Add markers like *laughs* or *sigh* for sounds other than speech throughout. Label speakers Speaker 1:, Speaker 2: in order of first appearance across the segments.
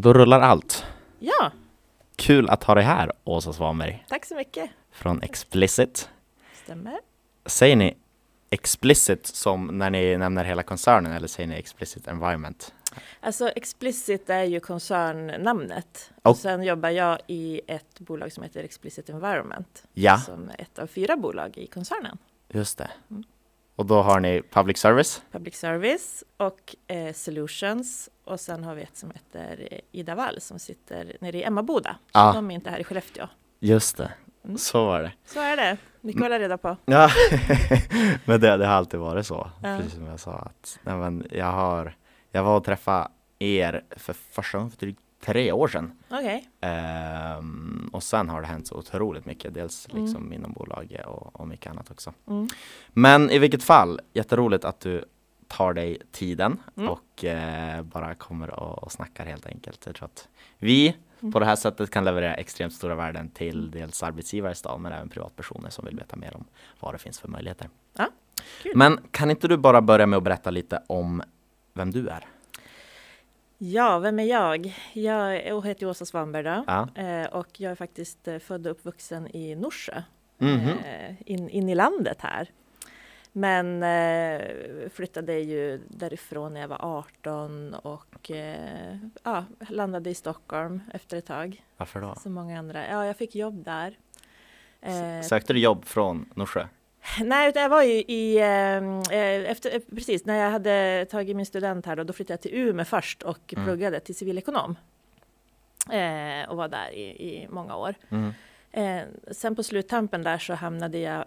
Speaker 1: Då rullar allt.
Speaker 2: Ja,
Speaker 1: Kul att ha dig här, Åsa Svanberg
Speaker 2: tack så mycket.
Speaker 1: från Explicit.
Speaker 2: Stämmer.
Speaker 1: Säger ni explicit som när ni nämner hela koncernen eller säger ni explicit environment?
Speaker 2: Alltså Explicit är ju koncernnamnet.
Speaker 1: Och-
Speaker 2: Och sen jobbar jag i ett bolag som heter Explicit Environment.
Speaker 1: Ja,
Speaker 2: Som är ett av fyra bolag i koncernen.
Speaker 1: just det.
Speaker 2: Mm.
Speaker 1: Och då har ni public service.
Speaker 2: Public Service och eh, Solutions. Och sen har vi ett som heter eh, Ida Wall som sitter nere i Emmaboda.
Speaker 1: Ja.
Speaker 2: De är inte här i Skellefteå.
Speaker 1: Just det,
Speaker 2: Mm.
Speaker 1: så var det.
Speaker 2: Så är det. Mycket att hålla reda på. *laughs*
Speaker 1: Ja, men det, det har alltid varit så,
Speaker 2: Ja.
Speaker 1: precis som jag sa. Att, nej, men jag, har, jag var och träffade er för första gången för drygt tre år sedan.
Speaker 2: Okej.
Speaker 1: Ehm, och sen har det hänt så otroligt mycket, dels
Speaker 2: Mm.
Speaker 1: liksom inom bolaget och, och mycket annat också.
Speaker 2: Mm.
Speaker 1: Men i vilket fall, jätteroligt att du tar dig tiden
Speaker 2: Mm.
Speaker 1: och eh, bara kommer och, och snackar helt enkelt. Jag tror att vi
Speaker 2: Mm.
Speaker 1: på det här sättet kan leverera extremt stora värden till dels arbetsgivare i stan men även privatpersoner som vill veta mer om vad det finns för möjligheter.
Speaker 2: Ja, kul.
Speaker 1: Men kan inte du bara börja med att berätta lite om vem du är?
Speaker 2: Ja, vem är jag? Jag heter Åsa Svanberg då.
Speaker 1: Ja.
Speaker 2: Eh, och jag är faktiskt eh, född och uppvuxen i Norsjö.
Speaker 1: Mhm.
Speaker 2: eh, in, in i landet här. Men eh, flyttade ju därifrån när jag var 18 och eh, ja, landade i Stockholm efter ett tag.
Speaker 1: Varför då?
Speaker 2: Som många andra. Ja, jag fick jobb där. Eh,
Speaker 1: Sökte du jobb från Norsjö?
Speaker 2: nej, utan jag var ju i, eh, eh, efter, eh, precis när jag hade tagit min student här då, då flyttade jag till Umeå först och
Speaker 1: Mm.
Speaker 2: pluggade till civilekonom. Eh, och var där i, i många år.
Speaker 1: Mm.
Speaker 2: Eh, sen på sluttampen där så hamnade jag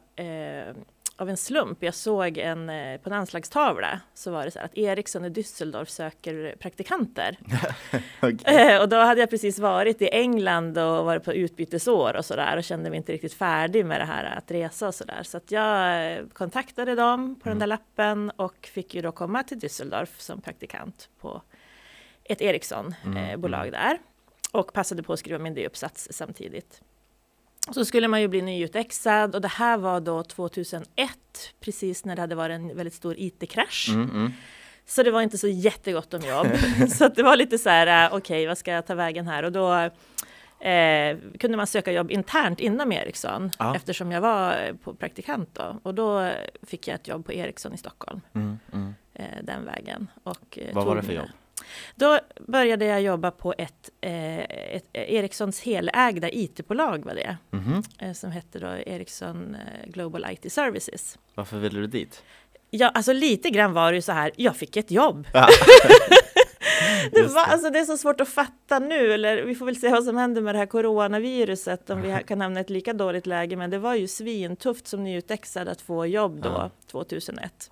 Speaker 2: av en slump. Jag såg en, eh, på en anslagstavla så var det så här att Ericsson i Düsseldorf söker praktikanter. *laughs*
Speaker 1: Okej.
Speaker 2: Eh, och då hade jag precis varit i England och varit på utbytesår och sådär och kände mig inte riktigt färdig med det här att resa och sådär. Så att jag eh, kontaktade dem på den där lappen och fick ju då komma till Düsseldorf som praktikant på ett
Speaker 1: Mm,
Speaker 2: Ericsson-bolag där. Och passade på att skriva min D-uppsats samtidigt. Så skulle man ju bli nyutexad och det här var då 2001, precis när det hade varit en väldigt stor IT-krasch.
Speaker 1: Mm, mm.
Speaker 2: Så det var inte så jättegott om jobb. *laughs* *laughs* så att det var lite så här, äh, okej, vad ska jag ta vägen här? Och då eh, kunde man söka jobb internt inom Ericsson
Speaker 1: Ja.
Speaker 2: eftersom jag var eh, på praktikant då. Och då fick jag ett jobb på Ericsson i Stockholm
Speaker 1: Mm, mm.
Speaker 2: eh, den vägen. Och, eh,
Speaker 1: Vad var det för jobb?
Speaker 2: Då började jag jobba på ett, eh, ett Ericssons helägda IT-bolag var det,
Speaker 1: Mhm.
Speaker 2: eh, som hette då Ericsson eh, Global IT Services.
Speaker 1: Varför ville du dit?
Speaker 2: Ja, alltså lite grann var det ju så här, jag fick ett jobb.
Speaker 1: Ja. *laughs* *laughs*
Speaker 2: Det, var, alltså det är så svårt att fatta nu, eller vi får väl se vad som händer med det här coronaviruset, om vi kan hamna i ett lika dåligt läge, men det var ju svintufft som nyutexad att få jobb då,
Speaker 1: Ja.
Speaker 2: 2001.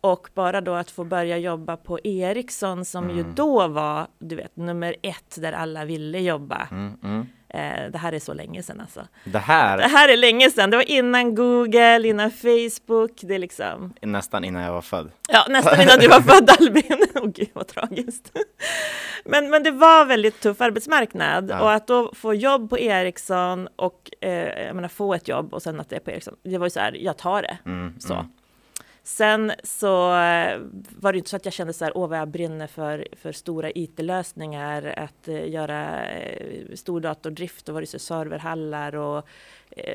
Speaker 2: Och bara då att få börja jobba på Ericsson, som ju
Speaker 1: Mm.
Speaker 2: då var, du vet, nummer ett där alla ville jobba.
Speaker 1: Mm, mm.
Speaker 2: Eh, det här är så länge sedan alltså.
Speaker 1: Det
Speaker 2: Det
Speaker 1: här
Speaker 2: här är länge sedan, det var innan Google, innan Facebook, det är liksom
Speaker 1: nästan innan jag var född.
Speaker 2: Ja, nästan innan du var *laughs* född Albin. *laughs* Åh gud vad tragiskt. Men, men det var väldigt tuff arbetsmarknad
Speaker 1: Ja.
Speaker 2: och att då få jobb på Ericsson och eh, jag menar, få ett jobb och sen att det är på Ericsson. Det var ju så här, jag tar det.
Speaker 1: Mm,
Speaker 2: Så. Sen så eh, var det inte så att jag kände så här, åh vad jag brinner för, för stora IT-lösningar, att eh, göra eh, stordatordrift och var det så serverhallar och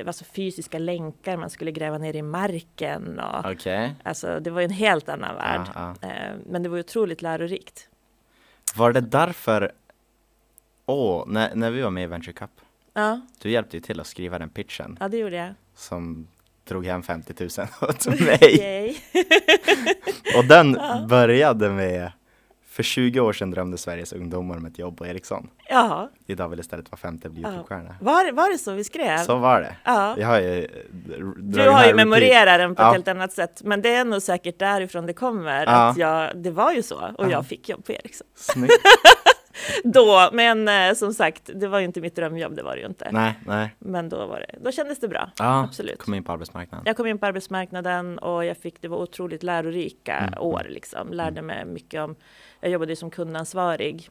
Speaker 2: alltså fysiska länkar man skulle gräva ner i marken. Och,
Speaker 1: Okej.
Speaker 2: Alltså det var ju en helt annan värld.
Speaker 1: Ja, ja.
Speaker 2: Men det var otroligt lärorikt.
Speaker 1: Var det därför, åh, när, när vi var med i Venture Cup,
Speaker 2: Ja,
Speaker 1: du hjälpte ju till att skriva den pitchen
Speaker 2: ja det gjorde jag.
Speaker 1: som drog hem 50 000 åt mig. *laughs* Och den
Speaker 2: Ja.
Speaker 1: började med, för 20 år sedan drömde Sveriges ungdomar om ett jobb på Ericsson.
Speaker 2: Ja,
Speaker 1: Idag vill istället vara femte bli. Youtube-stjärna.
Speaker 2: var, var det så vi skrev?
Speaker 1: Så var det.
Speaker 2: Ja.
Speaker 1: Jag har ju
Speaker 2: Du har ju memorerat den på ett
Speaker 1: Ja.
Speaker 2: helt annat sätt, men det är nog säkert därifrån det kommer.
Speaker 1: Ja.
Speaker 2: Att jag, det var ju så, och
Speaker 1: Ja.
Speaker 2: jag fick jobb på Ericsson.
Speaker 1: Snyggt. *laughs* *laughs*
Speaker 2: Då, men eh, som sagt, det var ju inte mitt drömjobb, det var det ju inte.
Speaker 1: Nej, nej.
Speaker 2: Men då var det, då kändes det bra.
Speaker 1: Ja,
Speaker 2: Absolut.
Speaker 1: kom in på arbetsmarknaden.
Speaker 2: Jag kom in på arbetsmarknaden och jag fick, det var otroligt lärorika
Speaker 1: Mm.
Speaker 2: år liksom. Lärde mig mycket om, jag jobbade ju som kundansvarig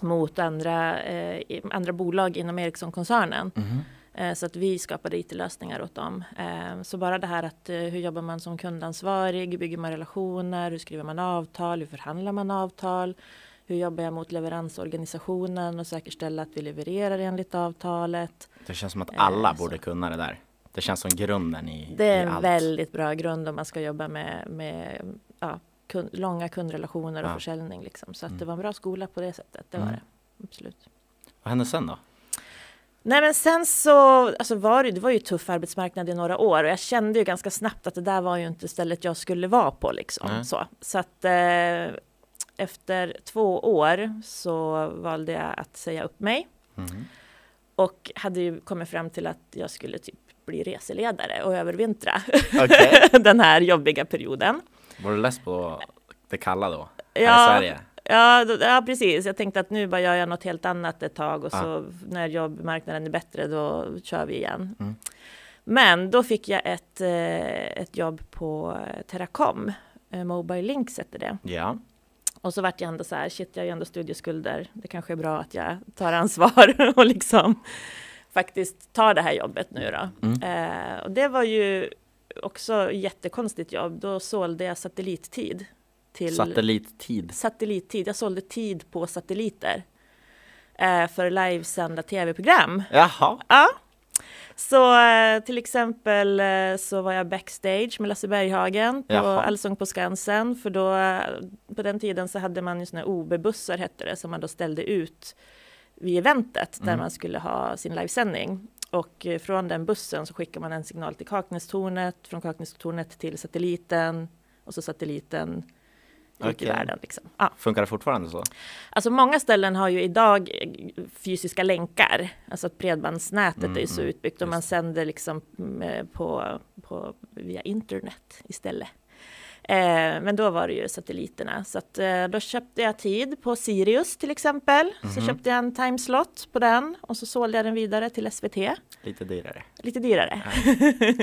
Speaker 2: mot andra, eh, andra bolag inom Ericsson-koncernen.
Speaker 1: Mhm.
Speaker 2: Eh, Så att vi skapade IT-lösningar åt dem. Eh, Så bara det här att eh, hur jobbar man som kundansvarig, hur bygger man relationer, hur skriver man avtal, hur förhandlar man avtal, Hur jobbar jag mot leveransorganisationen och säkerställa att vi levererar enligt avtalet?
Speaker 1: Det känns som att alla
Speaker 2: Eh,
Speaker 1: borde kunna det där. Det känns som grunden i,
Speaker 2: Det är en
Speaker 1: allt.
Speaker 2: väldigt bra grund om man ska jobba med, med ja, kund, långa kundrelationer och
Speaker 1: Ja.
Speaker 2: försäljning. Liksom. Så att
Speaker 1: Mm.
Speaker 2: det var en bra skola på det sättet. Det var
Speaker 1: Mm.
Speaker 2: det. Absolut.
Speaker 1: Vad hände sen då?
Speaker 2: Nej men sen så alltså var det, det var ju tuff arbetsmarknad i några år och jag kände ju ganska snabbt att det där var ju inte stället jag skulle vara på liksom.
Speaker 1: Nej.
Speaker 2: Så, så att eh, efter två år så valde jag att säga upp mig
Speaker 1: Mhm.
Speaker 2: och hade ju kommit fram till att jag skulle typ bli reseledare och övervintra
Speaker 1: Okej. *laughs*
Speaker 2: den här jobbiga perioden.
Speaker 1: Var du less på det kalla då? Här i
Speaker 2: Ja,
Speaker 1: Sverige?
Speaker 2: Ja, ja, precis. Jag tänkte att nu bara gör jag något helt annat ett tag och
Speaker 1: Ja.
Speaker 2: så när jobbmarknaden är bättre då kör vi igen.
Speaker 1: Mm.
Speaker 2: Men då fick jag ett, eh, ett jobb på Teracom, eh, Mobile Links hette det.
Speaker 1: Ja.
Speaker 2: Och så vart jag ändå så här, shit jag har ju ändå studieskulder, det kanske är bra att jag tar ansvar *laughs* och liksom faktiskt tar det här jobbet nu då.
Speaker 1: Mm.
Speaker 2: Eh, och det var ju också jättekonstigt jobb, då sålde jag satellittid. Till
Speaker 1: Satellittid.
Speaker 2: satellittid. Jag sålde tid på satelliter eh, för livesända tv-program.
Speaker 1: Jaha.
Speaker 2: Ja. Så eh, till exempel eh, så var jag backstage med Lasse Berghagen på
Speaker 1: Jaha.
Speaker 2: Allsång på Skansen för då eh, på den tiden så hade man ju såna OB-bussar hette det som man då ställde ut vid eventet där
Speaker 1: Mm.
Speaker 2: man skulle ha sin livesändning. Och från den bussen så skickar man en signal till Kaknästornet, från Kaknästornet till satelliten och så satelliten ut
Speaker 1: Okej.
Speaker 2: i världen. Liksom. Ja.
Speaker 1: Funkar det fortfarande så?
Speaker 2: Alltså många ställen har ju idag eh, fysiska länkar, alltså att bredbandsnätet
Speaker 1: Mm,
Speaker 2: är ju så
Speaker 1: mm,
Speaker 2: utbyggt och man sänder liksom mm, eh, på, på, via internet istället. Eh, men då var det ju satelliterna, så att, eh, då köpte jag tid på Sirius till exempel. Så
Speaker 1: Mhm.
Speaker 2: köpte jag en timeslot på den och så sålde jag den vidare till SVT,
Speaker 1: Lite dyrare.
Speaker 2: lite dyrare.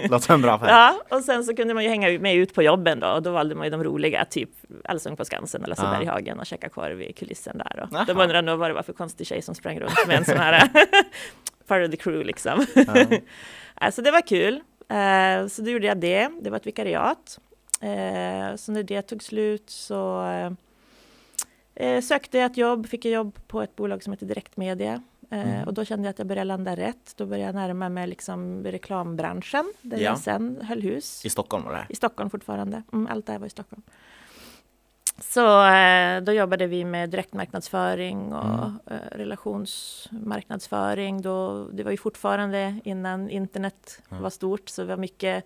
Speaker 1: Låter som en bra *laughs* affär.
Speaker 2: Ja, och sen så kunde man ju hänga med ut på jobben då och då valde man ju de roliga, typ Allsång på Skansen eller Lasse
Speaker 1: Ja.
Speaker 2: Berghagen och käka korv i kulissen där. Och de undrade nog vad det var för konstig tjej som sprang runt med en sån här *laughs* part of the crew liksom.
Speaker 1: Ja. *laughs*
Speaker 2: Alltså det var kul. Eh, Så då gjorde jag det. Det var ett vikariat. Eh, Så när det tog slut så eh, sökte jag ett jobb, fick jag jobb på ett bolag som heter Direktmedia. Eh,
Speaker 1: Mm.
Speaker 2: Och då kände jag att jag började landa rätt. Då började jag närma mig liksom reklambranschen där
Speaker 1: Ja.
Speaker 2: jag sen höll hus.
Speaker 1: I Stockholm var det.
Speaker 2: I Stockholm fortfarande. Mm, allt det här var i Stockholm. Så eh, då jobbade vi med direktmarknadsföring och
Speaker 1: Mm.
Speaker 2: eh, relationsmarknadsföring. Då, det var ju fortfarande innan internet
Speaker 1: Ja.
Speaker 2: var stort, så det var mycket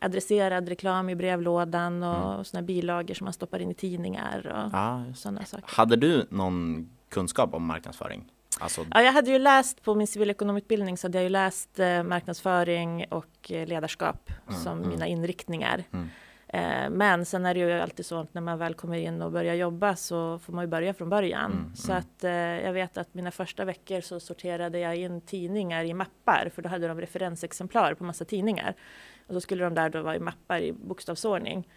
Speaker 2: adresserad reklam i brevlådan och
Speaker 1: Mm.
Speaker 2: såna bilagor som man stoppar in i tidningar och
Speaker 1: just.
Speaker 2: sådana saker.
Speaker 1: Hade du någon kunskap om marknadsföring? Alltså,
Speaker 2: Ja, jag hade ju läst på min civilekonomutbildning så hade jag ju läst eh, marknadsföring och eh, ledarskap
Speaker 1: Mm,
Speaker 2: som
Speaker 1: mm.
Speaker 2: mina inriktningar.
Speaker 1: Mm.
Speaker 2: Eh, men sen är det ju alltid så att när man väl kommer in och börjar jobba så får man ju börja från början.
Speaker 1: Mm,
Speaker 2: så
Speaker 1: mm.
Speaker 2: att eh, jag vet att mina första veckor så sorterade jag in tidningar i mappar för då hade de referensexemplar på massa tidningar. Och så skulle de där då vara i mappar i bokstavsordning.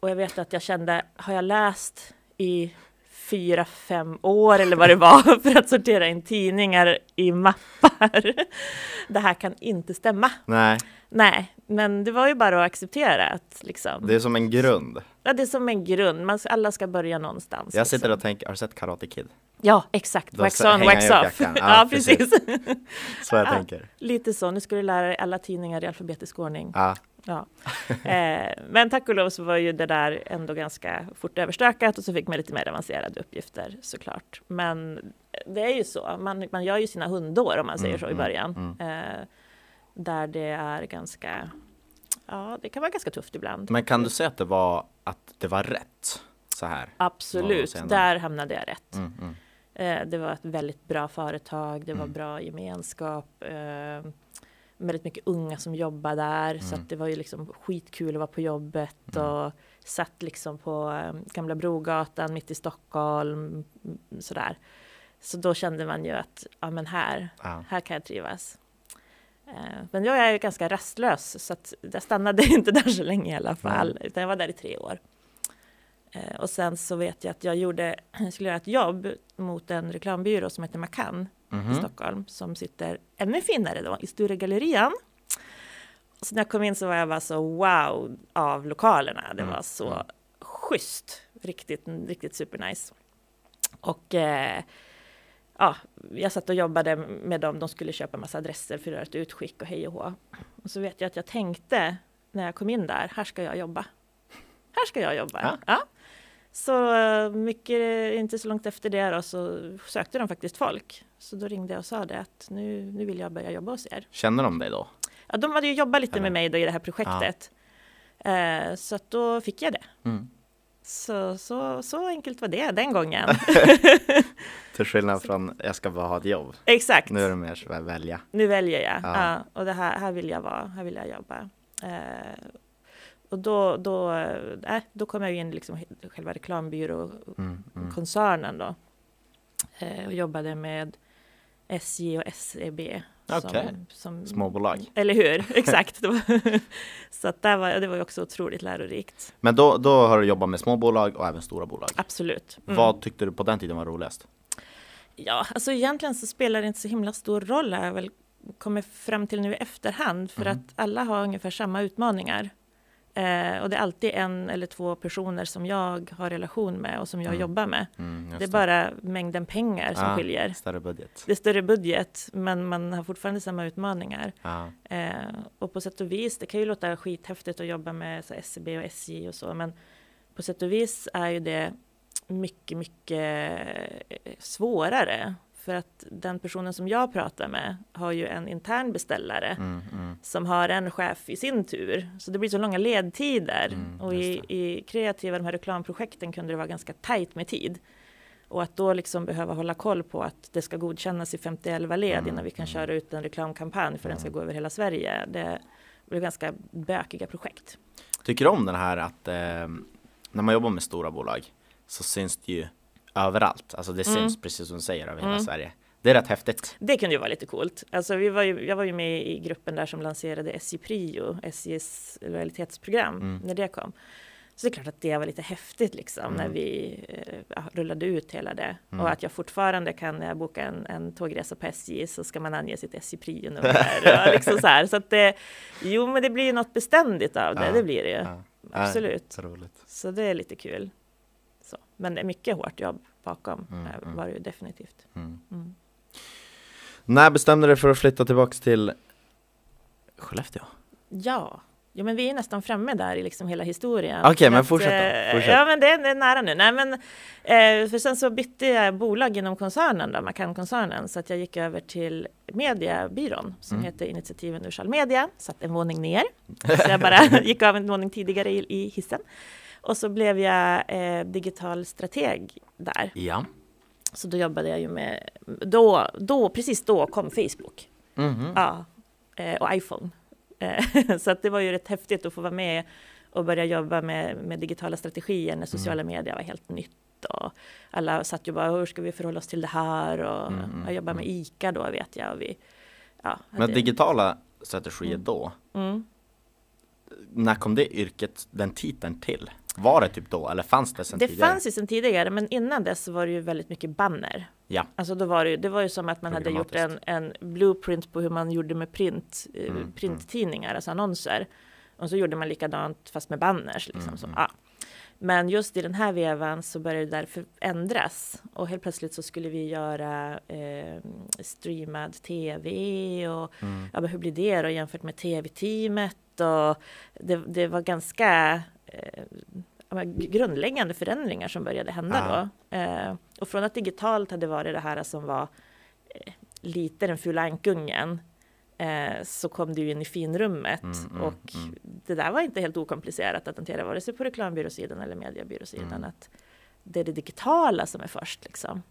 Speaker 2: Och jag vet att jag kände, har jag läst i fyra, fem år eller vad det var *laughs* för att sortera in tidningar i mappar. *laughs* Det här kan inte stämma.
Speaker 1: nej,
Speaker 2: Nej, men det var ju bara att acceptera att liksom,
Speaker 1: det är som en grund.
Speaker 2: Ja, det är som en grund, man, alla ska börja någonstans.
Speaker 1: Jag sitter
Speaker 2: liksom.
Speaker 1: och tänker, har du sett Karate Kid?
Speaker 2: Ja, exakt.
Speaker 1: Då
Speaker 2: Wax on, wax off. *laughs* Ja,
Speaker 1: Ja,
Speaker 2: precis.
Speaker 1: Så jag *laughs*
Speaker 2: Ja.
Speaker 1: tänker.
Speaker 2: Lite så, nu ska du lära dig alla tidningar i alfabetisk ordning.
Speaker 1: Ja,
Speaker 2: Ja. Eh, men tack och lov så var ju det där ändå ganska fort överstökat och så fick man lite mer avancerade uppgifter såklart. Men det är ju så, man, man gör ju sina hundår om man säger
Speaker 1: Mm,
Speaker 2: så i
Speaker 1: mm,
Speaker 2: början. Eh, där det är ganska, ja det kan vara ganska tufft ibland.
Speaker 1: men kan du säga att det var, att det var rätt? Så här?
Speaker 2: Absolut, där hamnade jag rätt.
Speaker 1: Mm, mm.
Speaker 2: Eh, det var ett väldigt bra företag, det var
Speaker 1: Mm.
Speaker 2: bra gemenskap. Eh, väldigt mycket unga som jobbar där, så
Speaker 1: Mm.
Speaker 2: att det var ju liksom skitkul att vara på jobbet
Speaker 1: Mm.
Speaker 2: och satt liksom på eh, Gamla Brogatan mitt i Stockholm, mm, sådär. Så då kände man ju att, ja men här,
Speaker 1: Ja.
Speaker 2: här kan jag trivas. Eh, men jag är ganska rastlös, så att jag stannade *laughs* inte där så länge i alla fall, utan jag var där i tre år. Eh, och sen så vet jag att jag gjorde, jag *clears throat* skulle göra ett jobb mot en reklambyrå som heter Macan i
Speaker 1: Mhm.
Speaker 2: Stockholm, som sitter ännu finare då, i Stora Gallerian. Så när jag kom in så var jag bara så wow av lokalerna. Det
Speaker 1: Mm,
Speaker 2: var så
Speaker 1: mm.
Speaker 2: schysst, riktigt, riktigt supernice. Och eh, ja, jag satt och jobbade med dem. De skulle köpa massa adresser för att göra ett utskick och hej och hå. Och så vet jag att jag tänkte när jag kom in där, här ska jag jobba. Här ska jag jobba.
Speaker 1: Ja.
Speaker 2: Ja. Så mycket, inte så långt efter det då, så sökte de faktiskt folk. Så då ringde jag och sa det att nu, nu vill jag börja jobba hos er.
Speaker 1: Känner de dig då?
Speaker 2: Ja, de hade ju jobbat lite
Speaker 1: Eller?
Speaker 2: med mig då i det här projektet. Eh, så att då fick jag det.
Speaker 1: Mm.
Speaker 2: Så, så, så enkelt var det den gången. *laughs*
Speaker 1: Till skillnad från jag ska bara ha ett jobb.
Speaker 2: Exakt.
Speaker 1: Nu är det mer så välja.
Speaker 2: Nu väljer jag.
Speaker 1: Ja.
Speaker 2: Ja. och det här, här vill jag vara. Här vill jag jobba. Eh, och då, då, eh, då kom jag in i liksom själva reklambyråkoncernen
Speaker 1: Mm, mm.
Speaker 2: då. Eh, och jobbade med SJ och SEB.
Speaker 1: Okej.
Speaker 2: Som, som,
Speaker 1: Småbolag.
Speaker 2: Eller hur? *laughs* Exakt. Det *laughs* Så att där var, det var också otroligt lärorikt.
Speaker 1: Men då, då har du jobbat med småbolag och även stora bolag.
Speaker 2: Absolut. Mm.
Speaker 1: Vad tyckte du på den tiden var roligast?
Speaker 2: Ja, alltså egentligen så spelar det inte så himla stor roll har jag väl kommit fram till nu i efterhand för
Speaker 1: Mhm.
Speaker 2: att alla har ungefär samma utmaningar. Eh, och det är alltid en eller två personer som jag har relation med och som jag
Speaker 1: Mm.
Speaker 2: jobbar med.
Speaker 1: Mm,
Speaker 2: Det är bara mängden pengar som
Speaker 1: Ah.
Speaker 2: skiljer.
Speaker 1: Större budget.
Speaker 2: Det är större budget, men man har fortfarande samma utmaningar.
Speaker 1: Ja.
Speaker 2: Eh, och på sätt och vis, det kan ju låta skithäftigt att jobba med så SCB och SJ och så, men på sätt och vis är ju det mycket, mycket eh, svårare. För att den personen som jag pratar med har ju en intern beställare
Speaker 1: Mm, mm.
Speaker 2: som har en chef i sin tur. Så det blir så långa ledtider.
Speaker 1: Mm,
Speaker 2: och i, i kreativa, de här reklamprojekten kunde det vara ganska tajt med tid. Och att då liksom behöva hålla koll på att det ska godkännas i 50 led
Speaker 1: Mm,
Speaker 2: innan vi kan
Speaker 1: mm.
Speaker 2: köra ut en reklamkampanj för den ska
Speaker 1: Mm.
Speaker 2: gå över hela Sverige. Det blir ganska bökiga projekt.
Speaker 1: Tycker du om den här att eh, när man jobbar med stora bolag så syns det ju överallt. Alltså det
Speaker 2: Mm.
Speaker 1: syns precis som du säger över hela
Speaker 2: Mm.
Speaker 1: Sverige. Det är rätt häftigt.
Speaker 2: Det kunde ju vara lite coolt. Alltså vi var ju, jag var ju med i gruppen där som lanserade SJ Prio, SJs lojalitetsprogram,
Speaker 1: Mm.
Speaker 2: när det kom. Så det är klart att det var lite häftigt liksom när
Speaker 1: Mm.
Speaker 2: vi eh, ja, rullade ut hela det.
Speaker 1: Mm.
Speaker 2: Och att jag fortfarande kan, när jag bokar en, en tågresa på SJ så ska man ange sitt SJ Prio-nummer. *laughs* och liksom så här. Så att det, jo men det blir ju något beständigt av det,
Speaker 1: Ja,
Speaker 2: det blir det ju.
Speaker 1: Ja.
Speaker 2: Absolut.
Speaker 1: Roligt.
Speaker 2: Så det är lite kul. Så. Men det är mycket hårt jobb bakom,
Speaker 1: Mm,
Speaker 2: eh,
Speaker 1: mm.
Speaker 2: var det ju definitivt.
Speaker 1: Mm.
Speaker 2: Mm.
Speaker 1: När bestämde du dig för att flytta tillbaks till Skellefteå?
Speaker 2: Ja, jo, men vi är nästan framme där i liksom hela historien.
Speaker 1: Okej,
Speaker 2: För
Speaker 1: men fortsätt då,
Speaker 2: eh,
Speaker 1: fortsätt.
Speaker 2: Ja, men det är, det är nära nu. Nej, men, eh, för sen så bytte jag bolag inom koncernen, då, Macan-koncernen, så att jag gick över till mediebyrån som
Speaker 1: Mm.
Speaker 2: heter Initiativ Universal Media, satt en våning ner. *laughs* Så jag bara *laughs* gick av en våning tidigare i, i hissen. Och så blev jag eh, digital strateg där.
Speaker 1: Ja.
Speaker 2: Så då jobbade jag ju med, då, då, precis då kom Facebook.
Speaker 1: Mhm.
Speaker 2: Ja, eh, och iPhone. Eh, *laughs* Så att det var ju rätt häftigt att få vara med och börja jobba med, med digitala strategier när sociala
Speaker 1: Mm.
Speaker 2: medier var helt nytt. Och alla satt ju bara, hur ska vi förhålla oss till det här? Och
Speaker 1: Mm, mm,
Speaker 2: jag jobbade med
Speaker 1: mm.
Speaker 2: ICA då vet jag. Och vi, ja,
Speaker 1: Men digitala strategier
Speaker 2: Mm.
Speaker 1: då,
Speaker 2: mm.
Speaker 1: när kom det yrket, den titeln till? Var det typ då eller fanns det sen
Speaker 2: Det
Speaker 1: tidigare?
Speaker 2: fanns ju sedan tidigare, men innan dess så var det ju väldigt mycket banner.
Speaker 1: Ja.
Speaker 2: Alltså då var det, ju- det var ju som att man hade gjort en, en blueprint på hur man gjorde med print, eh,
Speaker 1: Mm,
Speaker 2: printtidningar, alltså annonser. Och så gjorde man likadant fast med banners. Liksom,
Speaker 1: Mm,
Speaker 2: så,
Speaker 1: mm.
Speaker 2: ja. Men just i den här vevan så började det därför ändras. Och helt plötsligt så skulle vi göra eh, streamad tv och
Speaker 1: Mm.
Speaker 2: ja, men hur blir det då jämfört med tv-teamet? Och det, det var ganska grundläggande förändringar som började hända då. Eh, och från att digitalt hade varit det här som var eh, lite den fula ankungen eh, så kom ju in i finrummet
Speaker 1: Mm, mm,
Speaker 2: och
Speaker 1: mm.
Speaker 2: det där var inte helt okomplicerat att hantera vare sig på reklambyråsidan eller mediebyråsidan.
Speaker 1: Mm.
Speaker 2: Att det är det digitala som är först liksom.